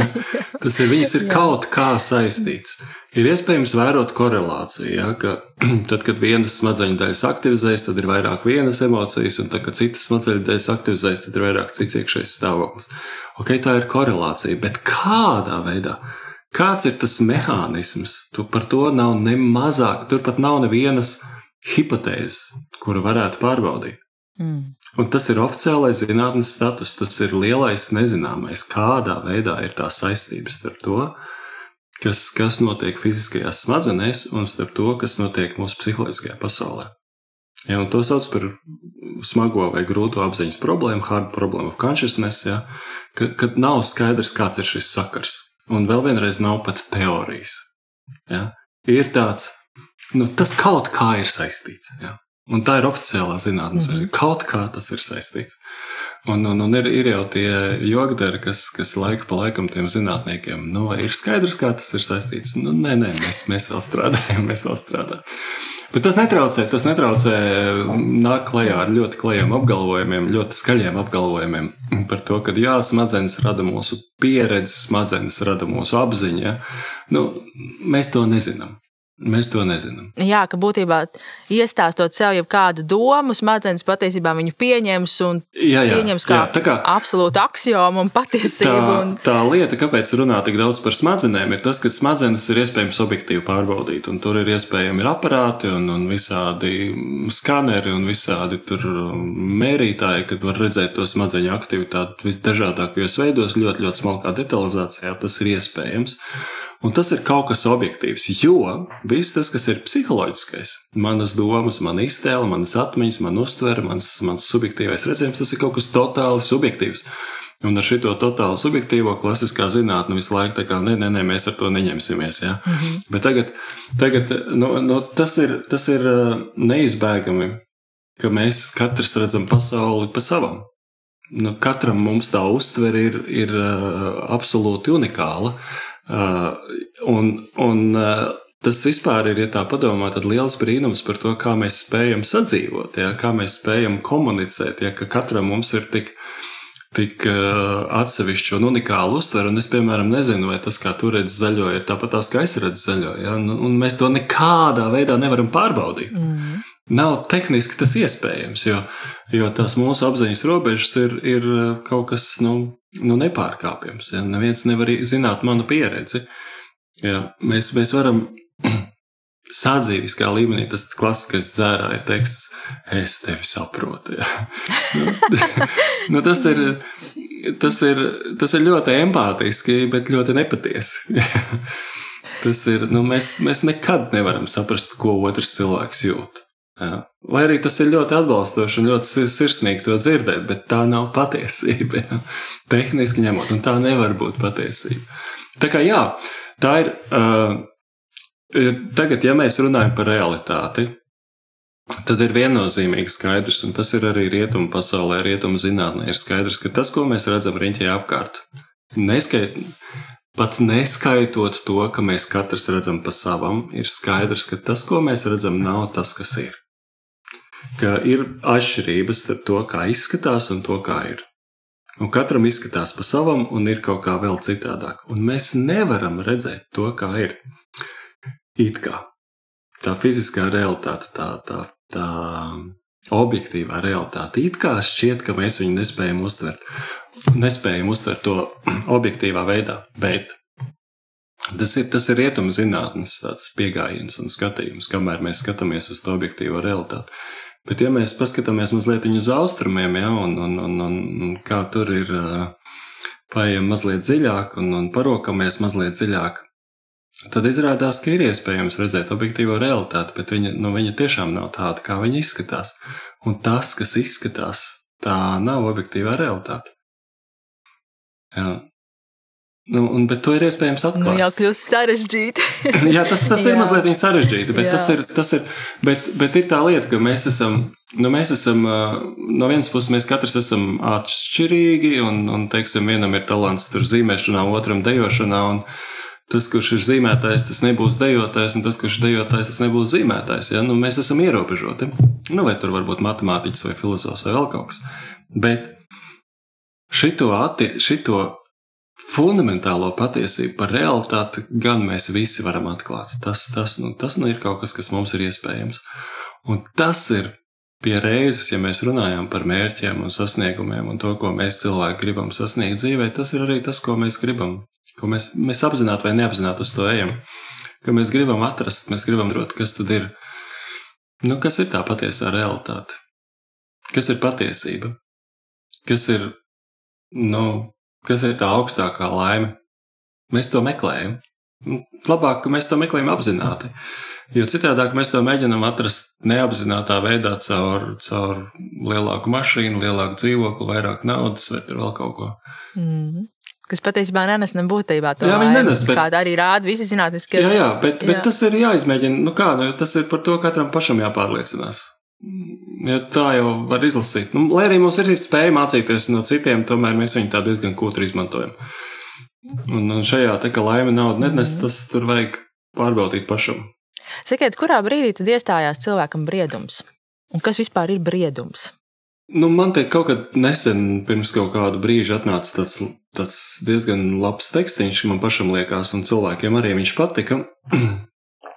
[LAUGHS] Tas ir, viņas ir kaut kā saistīts. Ir iespējams vērot korelāciju, ja? ka [CLEARS THROAT] tad, kad vienas smadzeņu daļas aktivizējas, tad ir vairāk vienas emocijas, un tad, kad citas smadzeņu daļas aktivizējas, tad ir vairāk cits iekšējs stāvoklis. Ok, tā ir korelācija, bet kādā veidā? Kāds ir tas mehānisms? Tu par to nav ne mazāk, tur pat nav nevienas hipotēzes, kuru varētu pārbaudīt. Mm. Un tas ir oficiālais zinātnes status, tas ir lielais nezināmais, kādā veidā ir tā saistības starp to, kas, kas notiek fiziskajās smadzenēs un starp to, kas notiek mūsu psiholoģiskajā pasaulē. Ja, to sauc par smago vai grūto apziņas problēmu, hard problem of consciousness, ja, ka, kad nav skaidrs, kāds ir šis sakars. Un vēl vienreiz nav pat teorijas. Ja. Ir tāds, nu, tas kaut kā ir saistīts. Ja. Un tā ir oficiālā zinātnē. Mm. Kaut kā tas ir saistīts. Un, un, un ir, ir jau tie jogdari, kas, kas laika pa laikam tiem zinātniekiem, nu, vai ir skaidrs, kā tas ir saistīts. Nu, nē, nē, mēs, mēs vēl strādājam, [LAUGHS] mēs vēl strādājam. Bet tas netraucē, tas netraucē nāk klajā ar ļoti klajiem apgalvojumiem, ļoti skaļiem apgalvojumiem par to, ka jā, smadzenes rada mūsu pieredzi, smadzenes rada mūsu apziņu. Ja? Nu, mēs to nezinām. Mēs to nezinām. Jā, ka būtībā iestāstot sev jau kādu domu, smadzenes patiesībā viņu pieņems un Jā, jā, pieņems kā, jā, tā kā absolūtu aksiomu un patiesību. tā, Un, tā lieta, kāpēc runā tik daudz par smadzenēm, ir tas, ka smadzenes ir iespējams objektīvi pārbaudīt. Un tur ir iespējami ir aparāti un, un visādi skaneri un visādi tur um, mērītāji, kad var redzēt to smadzeņu aktivitāti visdažādākajos veidos, ļoti, ļoti smalkā detalizācijā. Tas ir iespējams. Un tas ir kaut kas objektīvs, jo viss tas, kas ir psiholoģiskais, manas domas, mana iztēle, manas atmiņas, mana uztvere, mans, mans subjektīvais redzējums, tas ir kaut kas totāli subjektīvs. Un ar šo totāli subjektīvo klasiskā zinātnē visu laiku tā kā nē, nē, nē, mēs ar to neņemsimies. Ja? Mm -hmm. Bet tagad, tagad nu, nu, tas, ir, tas ir uh, neizbēgami, ka mēs katrs redzam pasauli pa savam. Nu, katram mums tā uztvere ir, ir uh, absolūti unikāla. Uh, un, un uh, tas vispār ir, ja tā padomā, tad liels brīnums par to, kā mēs spējam sadzīvot, ja, kā mēs spējam komunicēt, ja, ka katram mums ir tik, tik uh, atsevišķa un unikāla uztvere. Un es, piemēram, nezinu, vai tas, kā tu redzi zaļo, ir tāpat tās, kā es redzu zaļo. Ja, un, un mēs to nekādā veidā nevaram pārbaudīt. Mm. Nav tehniski tas iespējams, jo, jo tās mūsu apziņas robežas ir, ir kaut kas nu, nu nepārkāpjams. Ja? Neviens nevar zināt manu pieredzi. Ja? Mēs, mēs varam [CLEARS THROAT] sadzīviskā līmenī, tas klasiskais dzērāja teksts, es tevi saprotu. Ja? nu, [LAUGHS] nu, tas, ir, tas, ir, tas ir ļoti empātiski, bet ļoti nepatiesi. [LAUGHS] tas ir, nu, mēs, mēs nekad nevaram saprast, ko otrs cilvēks jūt. Jā. Lai arī tas ir ļoti atbalstoši un ļoti sirsnīgi to dzirdēt, bet tā nav patiesība. Jā. Tehniski ņemot, un tā nevar būt patiesība. Tā kā jā, tā ir. Uh, tagad, ja mēs runājam par realitāti, tad ir viennozīmīgi skaidrs, un tas ir arī rietumu pasaulē, rietumu zinātnē, ir skaidrs, ka tas, ko mēs redzam riņķī apkārt, neskait, pat neskaitot to, ka mēs katrs redzam pa savam, ir skaidrs, ka tas, ko mēs redzam, nav tas, kas ir ka ir atšķirības starp to, kā izskatās un to, kā ir. Un katram izskatās pa savam, un ir kaut kā vēl citādāk. Un mēs nevaram redzēt to, kā ir. It kā tā fiziskā realitāte, tā, tā, tā objektīvā realitāte, it kā šķiet, ka mēs viņu nespējam uztvert. Nespējam uztvert to [CLEARS THROAT] objektīvā veidā, bet tas ir, tas ir rietuma zinātnes pieejams un skatījums, kamēr mēs skatāmies uz to objektīvo realitāti. Bet, ja mēs paskatāmies mazliet uz austrumiem, ja, un, un, un, un, un kā tur ir, paietam mazliet dziļāk un, un parokamies mazliet dziļāk, tad izrādās, ka ir iespējams redzēt objektīvo realitāti, bet viņa, nu, viņa tiešām nav tāda, kā viņa izskatās. Un tas, kas izskatās, tā nav objektīvā realitāte. Jā. Nu, un, bet to ir iespējams atklāt. Nu, jau kļūst sarežģīti. [LAUGHS] Jā, tas, tas ir mazliet sarežģīti, bet, tas ir, tas ir, bet, bet ir tā lieta, ka mēs esam, nu, mēs esam no vienas puses, mēs katrs esam atšķirīgi, un, un teiksim, vienam ir talants tur zīmēšanā, otram dejošanā, un tas, kurš ir zīmētājs, tas nebūs dejotājs, un tas, kurš ir dejotājs, tas nebūs zīmētājs. Ja? Nu, mēs esam ierobežoti. Nu, vai tur varbūt matemātiķis vai filozofs vai vēl kaut kas. Bet šito, atti, šito fundamentālo patiesību par realitāti gan mēs visi varam atklāt. Tas, tas, nu, tas nu ir kaut kas, kas mums ir iespējams. Un tas ir pie reizes, ja mēs runājam par mērķiem un sasniegumiem un to, ko mēs cilvēki gribam sasniegt dzīvē, tas ir arī tas, ko mēs gribam. Ko mēs, mēs apzināti vai neapzināti uz to ejam. Ka mēs gribam atrast, mēs gribam rot, kas tad ir. Nu, kas ir tā patiesā realitāte? Kas ir patiesība? Kas ir, nu, Kas ir tā augstākā laime? Mēs to meklējam. Labāk, ka mēs to meklējam apzināti. Jo citādi mēs to mēģinām atrast neapzinātā veidā caur, caur lielāku mašīnu, lielāku dzīvokli, vairāk naudas vai vēl kaut ko. Mm -hmm. Kas patiesībā nenes ne būtībā to jā, laimi, nenes, bet, kāda arī rāda visi zinātniskie. Jā, jā, bet, jā. bet tas ir jāizmēģina. Nu kā, nu, tas ir par to katram pašam jāpārliecinās. Ja tā jau var izlasīt. Nu, lai arī mums ir spēja mācīties no citiem, tomēr mēs viņu tā diezgan kūtri izmantojam. Un, un šajā tā kā laime naudu nenes, tas tur vajag pārbaudīt pašam. Sakiet, kurā brīdī tad iestājās cilvēkam briedums? Un kas vispār ir briedums? Nu, man te kaut kad nesen, pirms kaut kāda brīža, atnāca tāds, tāds diezgan labs tekstiņš, man pašam liekas, un cilvēkiem arī viņš patika. [CLEARS THROAT]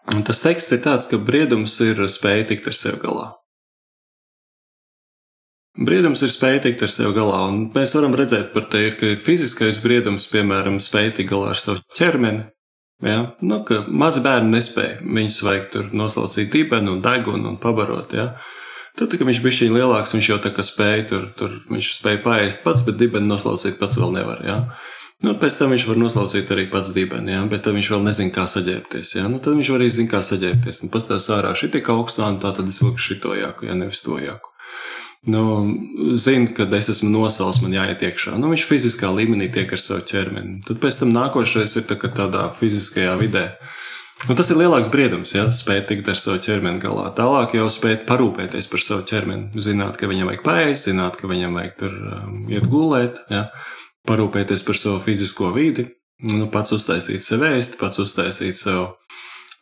Un tas teksts ir tāds, ka briedums ir spēja tikt ar sevi galā. Briedums ir spēja tikt ar sevi galā, un mēs varam redzēt te, ka ir fiziskais briedums, piemēram, spēja tikt galā ar savu ķermeni. Ja? Nu, mazi bērni nespēja. Viņus vajag tur noslaucīt dibenu un degunu un pabarot. Ja? Tad, kad viņš bija šī lielāks, viņš jau tā kā spēja tur, tur viņš spēja paēst pats, bet dibenu noslaucīt pats vēl nevar. Ja? Nu, pēc tam viņš var noslaucīt arī pats dibeni, ja? bet viņš vēl nezina, kā saģērbties. Ja? Nu, tad viņš arī zina, kā saģērbties. Un pastāv ārā šī tik augstā, un tā tad es vilku šito jāku, ja nevis to jāku nu, zina, ka es esmu nosals, man jāiet iekšā. Nu, viņš fiziskā līmenī tiek ar savu ķermeni. Tad pēc tam nākošais ir tā, tādā fiziskajā vidē. Nu, tas ir lielāks briedums, ja spēt tikt ar savu ķermeni galā. Tālāk jau spēt parūpēties par savu ķermeni. Zināt, ka viņam vajag pēst, zināt, ka viņam vajag tur um, iet gulēt, ja? parūpēties par savu fizisko vidi, nu, pats uztaisīt sev ēst, pats uztaisīt sev,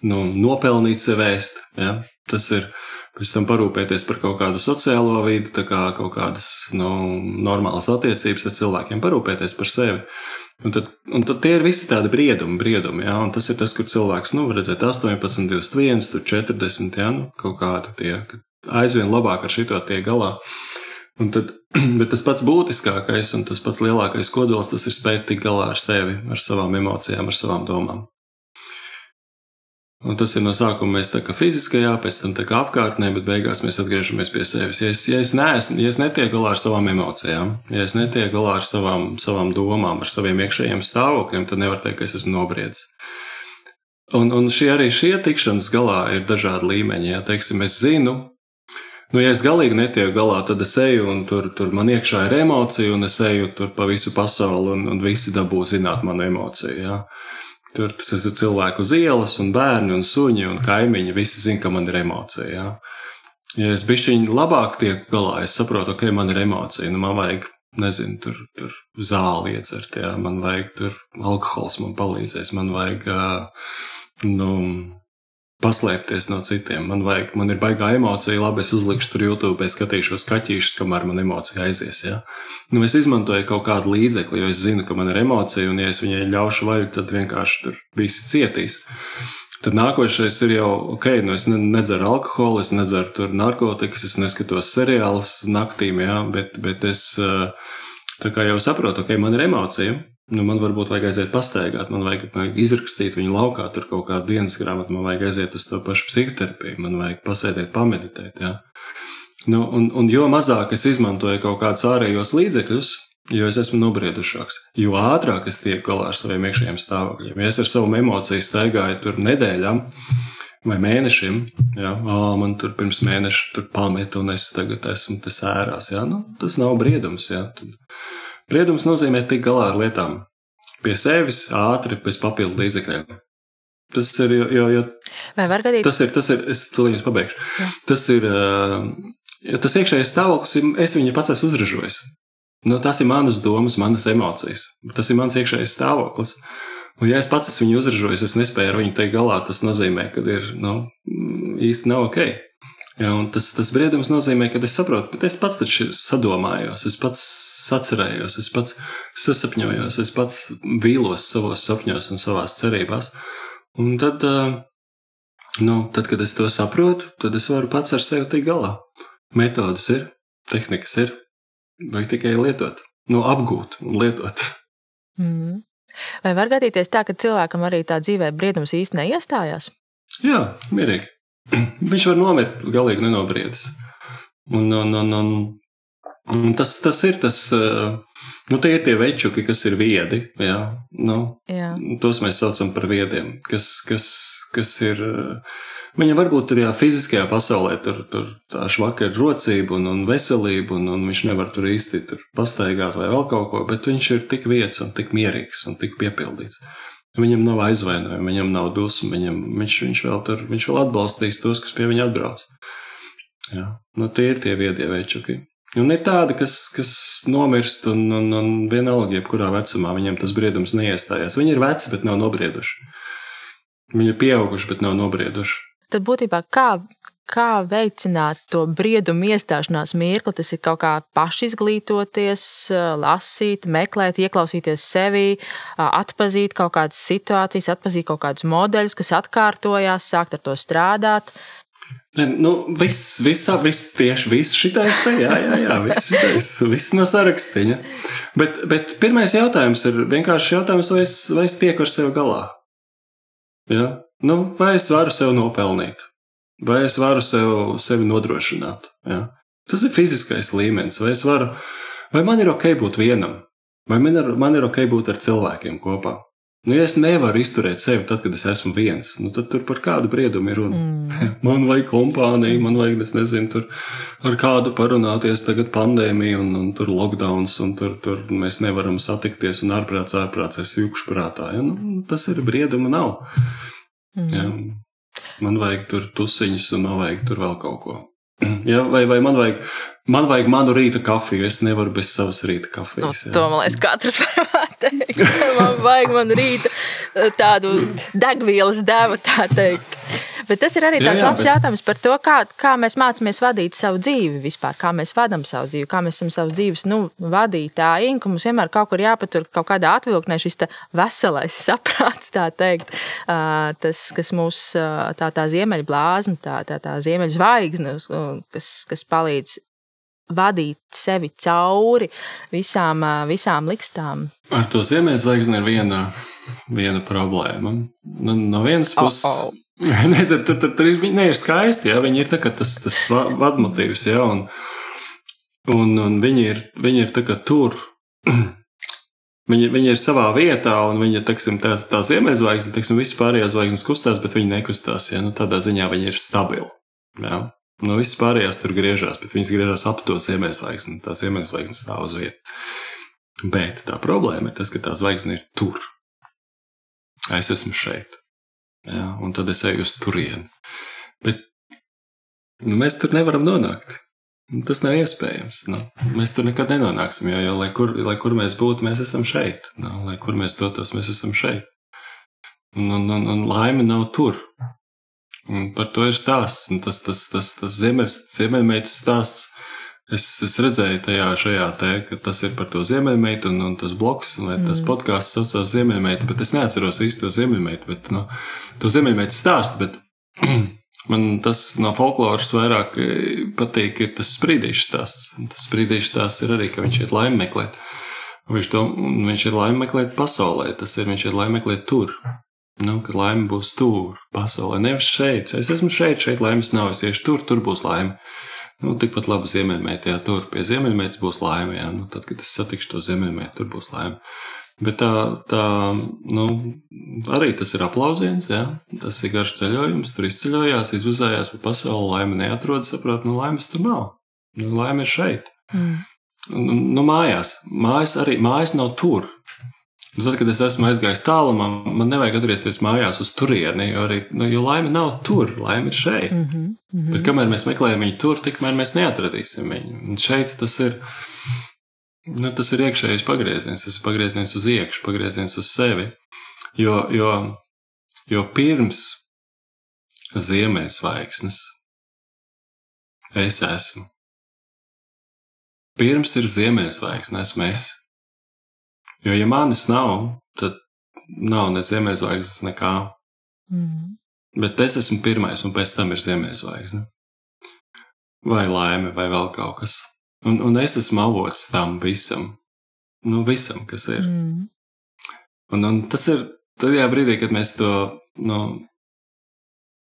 nu, nopelnīt sev ēst. Ja? Tas ir pēc tam parūpēties par kaut kādu sociālo vidi, kā kaut kādas nu, normālas attiecības ar cilvēkiem, parūpēties par sevi. Un tad, un tad tie ir visi tādi briedumi, briedumi, ja? un tas ir tas, kur cilvēks, nu, redzēt 18, 21, 40, ja? nu, kaut kādi tie, aizvien labāk ar šito tiek galā. Un tad, [CLEARS THROAT] bet tas pats būtiskākais un tas pats lielākais kodols, tas ir spēt tikt galā ar sevi, ar savām emocijām, ar savām domām. Un tas ir no sākuma mēs tā kā fiziskajā, pēc tam kā apkārtnē, bet beigās mēs atgriežamies pie sevis. Ja es, ja es, neesmu, ja es netieku galā ar savām emocijām, ja es netieku galā ar savām, savām domām, ar saviem iekšējiem stāvokļiem, tad nevar teikt, ka es esmu nobriedzis. Un, un šie arī šie tikšanas galā ir dažādi līmeņi. Ja, teiksim, es zinu, nu, ja es galīgi netieku galā, tad es eju un tur, tur man iekšā ir emocija, un es eju tur pa visu pasauli, un, un visi dabū zināt manu emociju. Ja. Tur tas ir cilvēku uz ielas, un bērni, un suņi, un kaimiņi. Visi zina, ka man ir emocija. Ja, ja es bišķiņu labāk tieku galā, es saprotu, ka okay, man ir emocija. Nu, man vajag, nezinu, tur, tur zāli iecert, ja, man vajag tur alkohols, man palīdzēs, man vajag, nu, paslēpties no citiem. Man, vajag, man ir baigā emocija, labi, es uzlikšu tur YouTube, es skatīšos kaķīšus, kamēr man emocija aizies. Ja? Nu, es izmantoju kaut kādu līdzekli, jo es zinu, ka man ir emocija, un ja es viņai ļaušu vaļu, tad vienkārši tur visi cietīs. Tad nākošais ir jau, ok, nu es nedzeru alkoholu, es nedzeru narkotikas, es neskatos seriālus naktīm, ja? bet, bet es tā kā jau saprotu, ok, man ir emocija. Nu, man varbūt vajag aiziet pastaigāt, man vajag, vajag izrakstīt viņu laukā, tur kaut kādu dienas grāmatu, man vajag aiziet uz to pašu psihoterapiju, man vajag pasēdēt, pameditēt. Ja? Nu, un, un jo mazāk es izmantoju kaut kādus ārējos līdzekļus, jo es esmu nobriedušāks, jo ātrāk es tieku galā ar saviem iekšējiem stāvokļiem. Ja es ar savu emociju staigāju tur nedēļām vai mēnešiem, ja, oh, man tur pirms mēneša tur pameta un es tagad esmu te sērās, ja, nu, tas nav briedums. Ja, tad, Briedums nozīmē tikt galā ar lietām pie sevis, ātri, bez papildu līdzekļiem. Tas ir, jo, jo, jo Vai var gadīt? Tas ir, tas ir, es tulīt pabeigšu. Jā. Tas ir, jo tas iekšējais stāvoklis, es viņu pats esmu uzražojis. Nu, tas ir manas domas, manas emocijas. Tas ir mans iekšējais stāvoklis. Un, ja es pats esmu viņu uzražojis, es nespēju ar viņu teikt galā, tas nozīmē, ka ir nu, īsti nav ok. Ja, tas, tas briedums nozīmē, ka es saprotu, ka es pats taču sadomājos, es pats sacerējos, es pats sasapņojos, es pats vīlos savos sapņos un savās cerībās. Un tad, nu, tad, kad es to saprotu, tad es varu pats ar sevi tikt galā. Metodas ir, tehnikas ir, vajag tikai lietot, nu, apgūt un lietot. Mm. Vai var gadīties tā, ka cilvēkam arī tā dzīvē briedums īsti neiestājās? Jā, mierīgi. [CLEARS THROAT] viņš var nomirt galīgi nenobriedis. Un, un, un, un, un tas, tas ir tas, eh, nu, tie ir tie večuki, kas ir viedi. Jā, nu, jā. Tos mēs saucam par viediem, kas, kas, kas ir. Eh, Viņam varbūt tur jā, fiziskajā pasaulē tur, tur tā švaka ir rocība un, un veselība, un, un viņš nevar tur īsti tur pastaigāt vai vēl kaut ko, bet viņš ir tik vietas un tik mierīgs un tik piepildīts. Viņam nav aizvainojuma, viņam nav dusmu, viņam, viņš, viņš, vēl tur, viņš vēl atbalstīs tos, kas pie viņa atbrauc. Jā. Nu, tie ir tie viedie večuki. Un ir tādi, kas, kas nomirst, un, un, un vienalga, jebkurā vecumā viņiem tas briedums neiestājās. Viņi ir veci, bet nav nobrieduši. Viņi ir pieauguši, bet nav nobrieduši. Tad būtībā kā kā veicināt to briedumu iestāšanās mirkli. Tas ir kaut kā pašizglītoties, lasīt, meklēt, ieklausīties sevi, atpazīt kaut kādas situācijas, atpazīt kaut kādus modeļus, kas atkārtojās, sākt ar to strādāt. Ne, nu, viss, viss, viss, tieši viss šitais te, jā, jā, jā, viss šitais, viss no sarakstiņa. Bet, bet pirmais jautājums ir vienkārši jautājums, vai es, vai es tieku ar sevi galā? Ja? Nu, vai es varu sev nopelnīt? Vai es varu sev, sevi nodrošināt? Ja? Tas ir fiziskais līmenis, vai varu, vai man ir ok būt vienam, vai man ir, man ir ok būt ar cilvēkiem kopā. Nu, ja es nevaru izturēt sevi tad, kad es esmu viens, nu, tad tur par kādu briedumu ir runa. Mm. [LAUGHS] Man vajag kompāniju, man vajag, es nezinu, tur ar kādu parunāties, tagad pandēmija un, un tur lockdowns, un tur, tur mēs nevaram satikties, un ārprāts, ārprāts, es jūkšu prātā. Ja? Nu, tas ir brieduma nav. Mm. Ja? Man vajag tur tusiņus, un man vajag tur vēl kaut ko. [CLEARS THROAT] Ja, vai, vai man vajag, man vajag manu rīta kafiju, es nevaru bez savas rīta kafijas. Nu, to man liekas, katrs [LAUGHS] teikt. [LAUGHS] Man vajag manu rīta tādu degvielas devu, tā teikt. Bet tas ir arī tāds jā, jā, labs bet... jautājums par to, kā, kā mēs mācāmies vadīt savu dzīvi vispār, kā mēs vadām savu dzīvi, kā mēs esam savu dzīves nu, vadītāji. Un mums vienmēr kaut kur jāpatur kaut kādā atvilknē šis veselais [LAUGHS] saprāts, tā teikt, tas, kas mūs tā, tā ziemeļblāzma, tā, tā, tā ziemeļzvaigzne, kas, kas palīdz vadīt sevi cauri visām, visām likstām. Ar to ziemeļzvaigzni ir viena, viena problēma. Nu, no vienas puses, oh, oh. ne, tur, tur, tur, tur viņi ir skaisti, ja viņi ir tas, tas vadmotīvs, ja, un, un, un viņi ir, viņi ir tur. [CLEARS THROAT] Viņi, viņi ir savā vietā, un viņi ir teiksim, tā, tā ziemeļzvaigzne, teiksim, visas pārējās zvaigznes kustās, bet viņi nekustās. Ja? Nu, tādā ziņā viņi ir stabili. Ja? Nu, viss pārējās tur griežās, bet viņas griežās ap to ziemeļzvaigzni. Tā ziemeļzvaigzne stāv uz vietas. Bet tā problēma ir tas, ka tā zvaigzne ir tur. Es esmu šeit. Jā, un tad es eju uz turieni. Bet nu, mēs tur nevaram nonākt. Tas nav iespējams. Nu, mēs tur nekad nenonāksim, jo, jo lai, kur, lai kur mēs būtu, mēs esam šeit. Nu, lai kur mēs dotos, mēs esam šeit. Un, un, un, un laime nav tur. Un par to ir stāsts. Un tas tas, tas, tas ziemeļmeitas stāsts. Es, es redzēju tajā šajā te, ka tas ir par to ziemeļmeitu un, un tas bloks, vai tas mm. podkāsts saucās ziemeļmeita, bet es neatceros īsti to ziemeļmeitu, bet no, to ziemeļmeitu stāstu, bet [CLEARS THROAT] man tas no folkloras vairāk eh, patīk, ir tas sprīdīšu stāsts. Tas sprīdīšu stāsts ir arī, ka viņš iet laimi meklēt. Viņš, to, viņš ir laimi meklēt pasaulē, tas ir viņš ir laimi meklēt tur. Nu, ka laime būs tur, pasaulē, nevis šeit. Es esmu šeit, šeit laimes nav. Es iešu tur, tur būs laime. Nu, tikpat labi ziemeļmētē, jā, tur pie ziemeļmētes būs laime. Jā, nu, tad, kad es satikšu to ziemeļmēti, tur būs laime. Bet tā, tā nu, arī tas ir aplausiens, jā. tas ir garš ceļojums. Tur izceļojās, izvizājās pa pasauli, laime neatrodas, saprot, nu, laimes tur nav. Nu, laime ir šeit. Mm. Nu, nu, mājās. Mājas arī, mājas nav tur. Nu, tad, kad es esmu aizgājis tālumā, man nevajag atgriezties mājās uz turieni, jo, arī, nu, jo laime nav tur, laime ir šeit. Mm -hmm, mm -hmm. Bet kamēr mēs meklējam viņu tur, tikmēr mēs neatradīsim viņu. Un šeit tas ir, nu, tas ir iekšējais pagrieziens, tas ir pagrieziens uz iekšu, pagrieziens uz sevi. Jo, jo, jo pirms ziemeļzvaigznes es esmu. Pirms ir ziemeļzvaigznes, esmu es. Jo, ja manis nav, tad nav ne ziemeļzvaigznes, nekā. Mm. Bet es esmu pirmais, un pēc tam ir ziemeļzvaigzne. Vai laime, vai vēl kaut kas. Un, un es esmu avots tam visam. Nu, visam, kas ir. Mm. Un, un tas ir tajā brīdī, kad mēs to nu,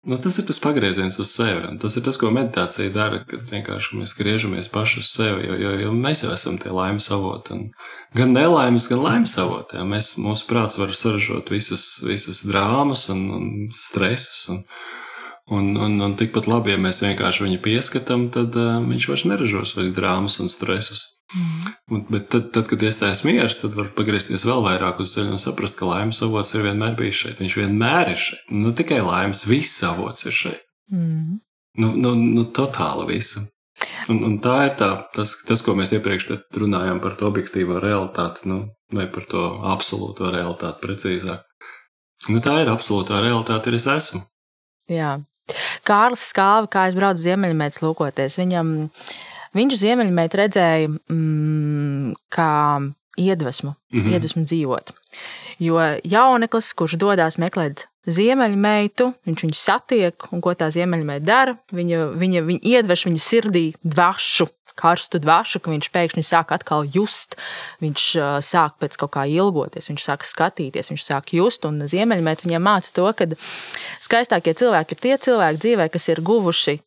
Nu, tas ir tas pagrieziens uz sevi. Tas ir tas, ko meditācija dara, kad vienkārši mēs griežamies paši uz sevi. Jo, jo, jo mēs jau esam tie laimes avoti. Gan nelaimes, gan laimes avoti. Mēs, mūsu prāts var saražot visas, visas drāmas un, un stresus. Un, un, un, un tikpat labi, ja mēs vienkārši viņu pieskatām, tad uh, viņš vairs neražos vairs drāmas un stresus. Mm. Bet tad, tad, kad iestājas miers, tad var pagriezties vēl vairāk uz ceļa un saprast, ka laimes avots ir vienmēr bijis šeit. Viņš vienmēr ir šeit. Nu, tikai laimes, viss avots ir šeit. Mm. Nu, nu, nu, totāli visu. Un, un tā ir tā, tas, tas, ko mēs iepriekš runājām par to objektīvo realitāti, nu, vai par to absolūto realitāti precīzāk. Nu, tā ir absolūtā realitāte, ir es esmu. Jā, Kārlis Skāva, kā es braucu ziemeļmētas lūkoties, viņam, viņš ziemeļmētu redzēja mm, kā iedvesmu, mm -hmm. iedvesmu dzīvot. Jo jauneklis, kurš dodas meklēt ziemeļmeitu, viņš viņu satiek, un ko tā ziemeļmeita dara, viņa, viņa, viņa iedvež viņa sirdī dvašu karstu dvašu, ka viņš pēkšņi sāk atkal just. Viņš sāk pēc kaut kā ilgoties, viņš sāk skatīties, viņš sāk just. Un ziemeļmēt viņam māca to, ka skaistākie cilvēki ir tie cilvēki dzīvē, kas ir guvuši.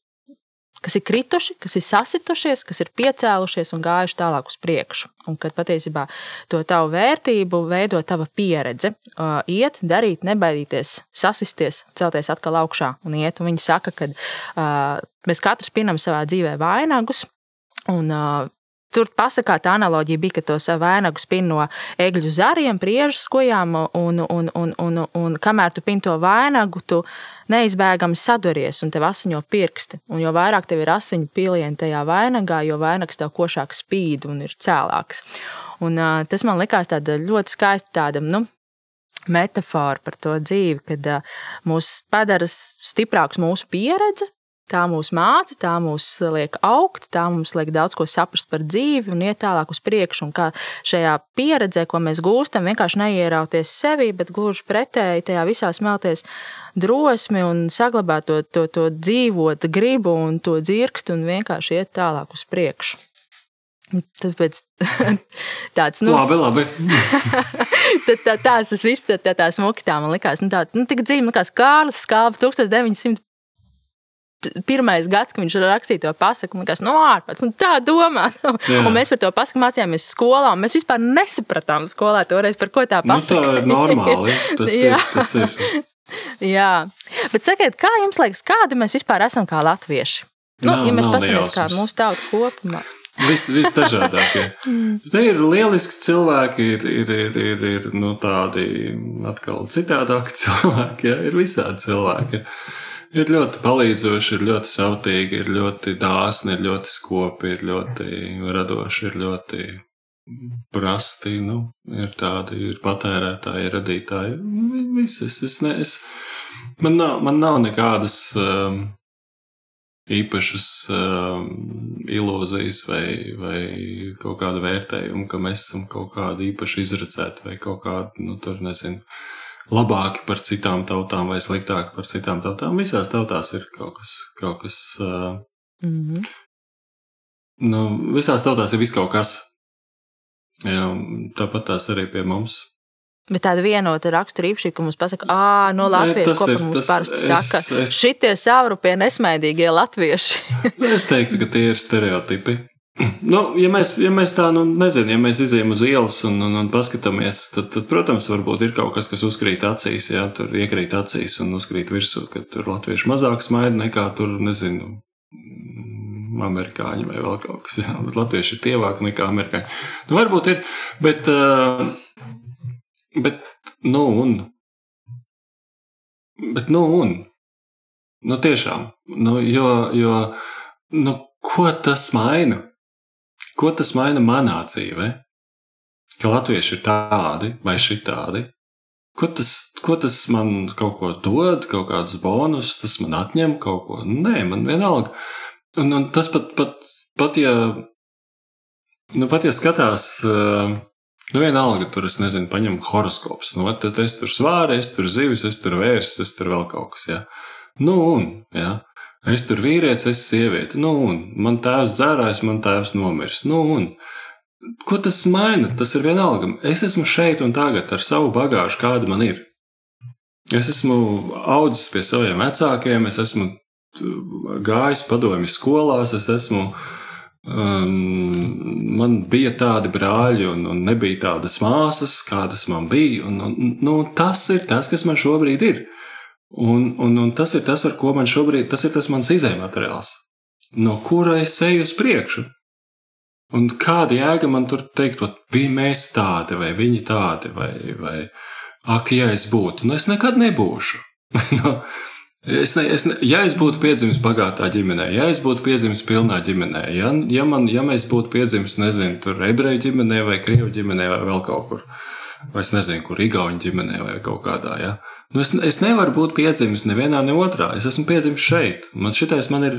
Kas ir krituši, kas ir sasitušies, kas ir piecēlušies un gājuši tālāk uz priekšu. Un kad patiesībā to tavu vērtību veido tava pieredze, uh, iet, darīt, nebaidīties, sasisties, celties atkal augšā un iet. Un viņi saka, ka uh, mēs katrs pinam savā dzīvē vainagus, Un, uh, Tur pasakā tā analoģija bija, ka tos vainagu spin no egļu zariem, priežu skojām, un, un, un, un, un kamēr tu pin to vainagu, tu neizbēgami saduries un tev asiņo pirksti. Un jo vairāk tev ir asiņu pilieni tajā vainagā, jo vainags tev košāk spīd un ir cēlāks. Un, uh, tas man likās tāda ļoti skaista tāda, nu, metafora par to dzīvi, kad uh, mūs padara stiprāks mūsu pieredze, Tā mūs māca, tā mūs liek augt, tā mums liek daudz ko saprast par dzīvi un iet tālāk uz priekšu. Un kā šajā pieredzē, ko mēs gūstam, vienkārši neierauties sevi, bet gluži pretēji tajā visā smelties drosmi un saglabāt to, to, to dzīvot gribu un to dzirkstu un vienkārši iet tālāk uz priekšu. Tāpēc [LAUGHS] tāds nu, labi, labi. [LAUGHS] tā, tā, tāds tas viss tā, tā, tā smuki tā man likās. Nu, tā, nu, tik dzīvi, likās Kārlis Skāba 1900 pirmais gads, kad viņš rakstīja to pasaku, man liekas, no ārpus, un tā domā. Un mēs par to pasaku mācījāmies skolā, mēs vispār nesapratām skolā toreiz, par ko tā pasaka. Nu, tā ir normāli. Tas [LAUGHS] ir, tas ir. Jā, bet sakiet, kā jums liekas, kādi mēs vispār esam kā latvieši? Nu, nav, ja mēs paskatāmies, kā mūsu tauta kopumā. Vis dažādākie. [LAUGHS] Te ir lieliski cilvēki, ir, ir, ir, ir, ir nu, tādi atkal citādāki cilvēki, ja? ir visādi cilvēki. Ir ļoti palīdzoši, ir ļoti sautīgi, ir ļoti dāsni, ir ļoti skopi, ir ļoti radoši, ir ļoti prasti. Nu, ir tādi, ir patērētāji, ir radītāji. Visas, es, ne, es, man, nav, man nav nekādas um, īpašas um, ilūzijas vai, vai kaut kāda vērtējuma, ka mēs esam kaut kādi īpaši izredzēti vai kaut kādi, nu, tur nezinu labāki par citām tautām vai sliktāki par citām tautām. Visās tautās ir kaut kas. Kaut kas uh, mm -hmm. nu, visās tautās ir viss kaut kas. Jā, tāpat tās arī pie mums. Bet tāda vienota rakstura īpašība, ka mums pasaka, ah, no latviešu kopā mums parasti saka, es, es, šitie savrupie nesmaidīgie [LAUGHS] latvieši. es teiktu, ka tie ir stereotipi. Nu, ja, mēs, ja mēs tā, nu, nezinām, ja mēs izējām uz ielas un, un, un paskatāmies, tad, tad, protams, varbūt ir kaut kas, kas uzkrīt acīs, jā, tur iekrīt acīs un uzkrīt virsū, ka tur latvieši mazāk smaida nekā tur, nezinu, amerikāņi vai vēl kaut kas. Jā, bet latvieši ir tievāki nekā amerikāņi. Nu, varbūt ir, bet, bet, nu, un. Bet, nu, un. Nu, tiešām. Nu, jo, jo, nu, ko tas maina? Ko tas maina manā dzīvē? Ka latvieši ir tādi vai šitādi? Ko tas, ko tas man kaut ko dod, kaut kādus bonus, tas man atņem kaut ko? Nē, man vienalga. Un, un tas pat, pat, pat ja, nu, pat ja skatās, nu, vienalga, tur es nezinu, paņem horoskops, nu, tad es tur svāru, es tur zivis, es tur vērs, es tur vēl kaut kas, jā. Nu, un, jā. Es tur vīrietis, es sieviete. Nu, un man tēvs dzērājs, man tēvs nomirs. Nu, un ko tas maina? Tas ir vienalga. Es esmu šeit un tagad ar savu bagāžu, kāda man ir. Es esmu audzis pie saviem vecākiem, es esmu uh, gājis padomju skolās, es esmu. Um, man bija tādi brāļi, un, un nebija tādas māsas, kādas man bija. Un, un, nu, tas ir tas, kas man šobrīd ir. Un, un, un tas ir tas, ar ko man šobrīd, tas ir tas mans izējumateriāls, no kura es eju uz priekšu. Un kāda jēga man tur teikt, vai mēs tādi, vai viņi tādi, vai, vai ak, ja es būtu, nu es nekad nebūšu. [LAUGHS] nu, Es ne, es ne, ja es būtu piedzimis bagātā ģimenē, ja es būtu piedzimis pilnā ģimenē, ja, ja, man, ja mēs būtu piedzimis, nezinu, tur ebreju ģimenē vai krievu ģimenē vai vēl kaut kur, vai es nezinu, kur igauņu ģimenē vai kaut kādā, ja, Nu, es, es nevaru būt piedzimis nevienā, ne otrā. Es esmu piedzimis šeit. Man šitais man ir,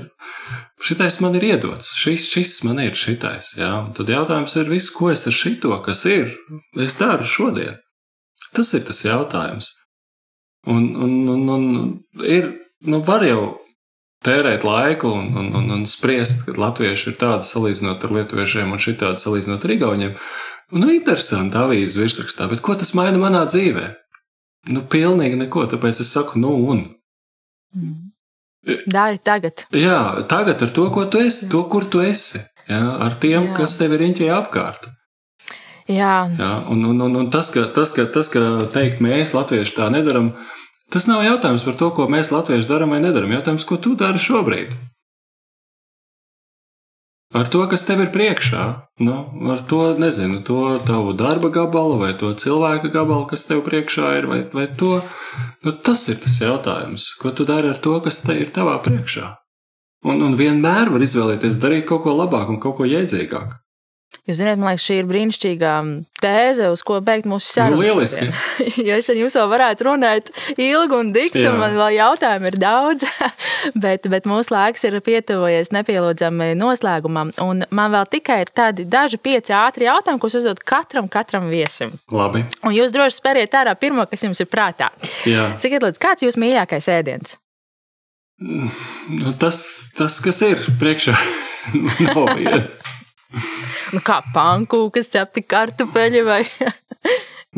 šitais man ir iedots. Šis, šis man ir šitais. Jā. Un tad jautājums ir, viss, ko es ar šito, kas ir, es daru šodien. Tas ir tas jautājums. Un, un, un, un ir, nu, var jau tērēt laiku un, un, un, un spriest, ka latvieši ir tādi salīdzinot ar lietuviešiem un šitādi salīdzinot ar igauniem. Nu, interesanti avīzes virsrakstā, bet ko tas maina manā dzīvē? Nu, pilnīgi neko, tāpēc es saku, nu, un. Mm. Dari tagad. Jā, tagad ar to, ko tu esi, to, kur tu esi. Jā, ar tiem, jā. kas tev ir riņķī apkārt. Jā. jā un, un, un, un tas, ka, tas, ka, tas, ka teikt, mēs, latvieši, tā nedaram, tas nav jautājums par to, ko mēs, latvieši, darām vai nedaram. Jautājums, ko tu dari šobrīd ar to, kas tev ir priekšā. Nu, ar to, nezinu, to tavu darba gabalu vai to cilvēka gabalu, kas tev priekšā ir, vai, vai to. Nu, tas ir tas jautājums, ko tu dari ar to, kas te ir tavā priekšā. Un, un vienmēr var izvēlēties darīt kaut ko labāku un kaut ko jēdzīgāku. Jūs zināt, man liekas, šī ir brīnišķīga tēze, uz ko beigt mūsu sarunu. Nu, lieliski. [LAUGHS] jo es ar jums vēl varētu runāt ilgi un dikti, un man vēl jautājumi ir daudz, [LAUGHS] bet, bet mūsu laiks ir pietuvojies nepielūdzami noslēgumam. Un man vēl tikai ir tādi daži pieci ātri jautājumi, ko uzdot katram, katram viesim. Labi. Un jūs droši spēriet ārā pirmo, kas jums ir prātā. Jā. Sakiet, lūdzu, kāds ir jūsu mīļākais ēdiens? Nu, tas, tas, kas ir priekšā, [LAUGHS] nav. Nu, kā pankūkas, cepti kartupeļi vai?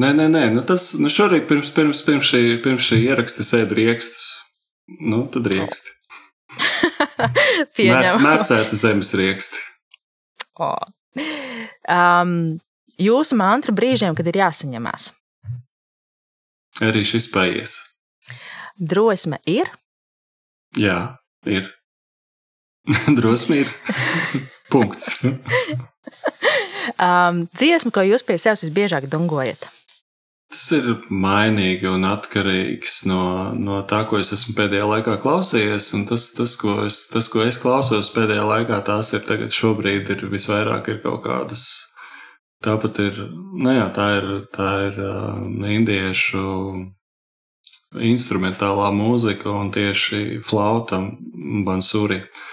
nē, nē, nē. Nu, tas nu šorīt pirms, pirms, pirms, šī, pirms šī ieraksta sēdu riekstus. Nu, tad rieksti. [LAUGHS] Pieņem. Mērcēta zemes rieksti. O. Um, jūsu mantra brīžiem, kad ir jāsaņemās. Arī šis paies. Drosme ir? Jā, ir. [LAUGHS] Drosme ir. Punkts. um, dziesma, ko jūs pie sevis visbiežāk dungojat? Tas ir mainīgi un atkarīgs no, no tā, ko es esmu pēdējā laikā klausījies. Tas, tas, ko es, tas, ko es klausos pēdējā laikā, tās ir tagad, šobrīd ir visvairāk ir kaut kādas. Tāpat ir, nu jā, tā ir, tā ir uh, indiešu instrumentālā mūzika un tieši flauta bansuri. Uh,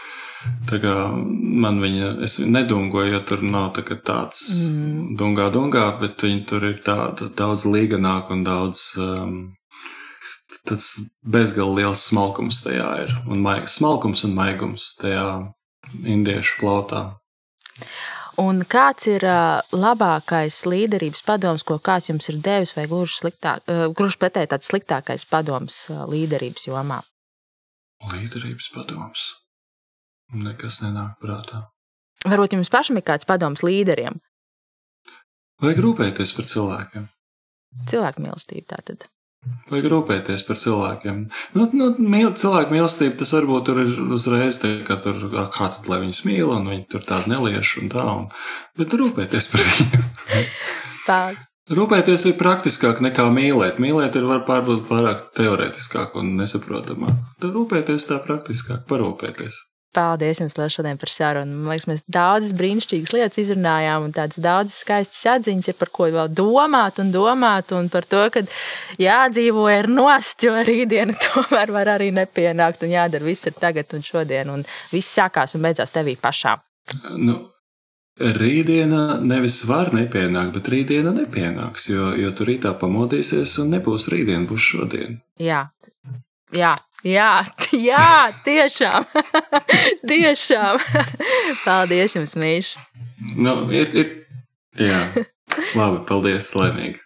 Tā kā man viņa, es nedungoju, jo tur nav tā tāds mm. dungā, dungā, bet viņa tur ir tāda daudz līganāka un daudz, um, tāds bezgalīgi liels smalkums tajā ir. Un maig, smalkums un maigums tajā indiešu flautā. Un kāds ir uh, labākais līderības padoms, ko kāds jums ir devis, vai gluži, sliktāk, uh, gluži pretēji tāds sliktākais padoms uh, līderības jomā? Līderības padoms. Nekas nenāk prātā. Varbūt jums pašam ir kāds padoms līderiem? Vajag rūpēties par cilvēkiem. Cilvēku mīlestība tātad. Vajag rūpēties par cilvēkiem. Nu, nu, mīl, cilvēku mīlestība tas varbūt tur ir uzreiz, tā, ka tur kā tad, lai viņus mīl, un viņi tur tādu neliešu un tā, un, bet rūpēties par viņiem. [LAUGHS] tā. Rūpēties ir praktiskāk nekā mīlēt. Mīlēt ir varbūt pārāk teorētiskāk un nesaprotamāk. Tad rūpēties tā praktiskāk, parūpēties. Paldies jums liels šodien par sarunu. Man liekas, mēs daudzas brīnišķīgas lietas izrunājām, un tādas daudzas skaistas atziņas ir par ko vēl domāt un domāt, un par to, ka jādzīvo ir nost, jo rītdiena [LAUGHS] tomēr var arī nepienākt, un jādara viss ir tagad un šodien, un viss sākās un beidzās tevī pašā. Nu. Rītdiena nevis var nepienākt, bet rītdiena nepienāks, jo, jo tu rītā pamodīsies un nebūs rītdiena, būs šodien. Jā, jā Jā, jā tiešām. [LAUGHS] tiešām. [LAUGHS] Paldies jums, Mīš. Nu, ir, ir. Jā, labi, paldies, laimīgi.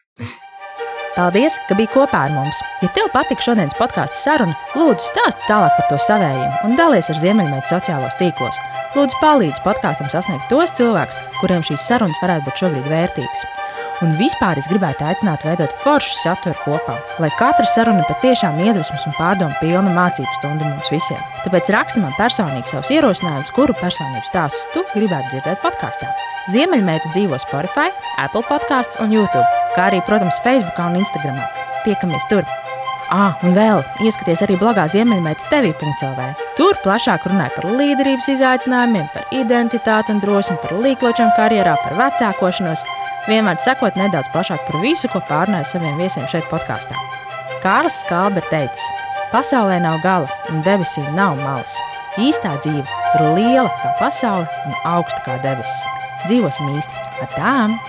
Paldies, ka biji kopā ar mums. Ja tev patika šodienas podkāstu saruna, lūdzu stāsti tālāk par to savējiem un dalies ar Ziemeļmeitu sociālos tīklos. Lūdzu, palīdzi podkāstam sasniegt tos cilvēkus, kuriem šīs sarunas varētu būt šobrīd vērtīgas. Un vispār es gribētu aicināt veidot foršu saturu kopā, lai katra saruna patiešām iedvesmas un pārdomu pilna mācību stunda mums visiem. Tāpēc raksti man personīgi savus ierosinājumus, kuru personību stāstus tu gribētu dzirdēt podkāstā. Ziemeļmeita dzīvo Spotify, Apple podkāstos un YouTube, kā arī, protams, Facebook un Instagram. Tiekamies tur! Ah, un vēl ieskaties arī blogā Ziemeļmeita TV.CLV. Tur plašāk runāja par līderības izaicinājumiem, par identitāti un drosmi, par līkločiem karjerā, par vecākošanos vienmēr sekot nedaudz plašāk par visu, ko pārnāju saviem viesiem šeit podkāstā. Kārlis Skalbe ir teicis, pasaulē nav gala un debesīm nav malas. Īstā dzīve ir liela kā pasaule un augsta kā debesis. Dzīvosim īsti ar tām!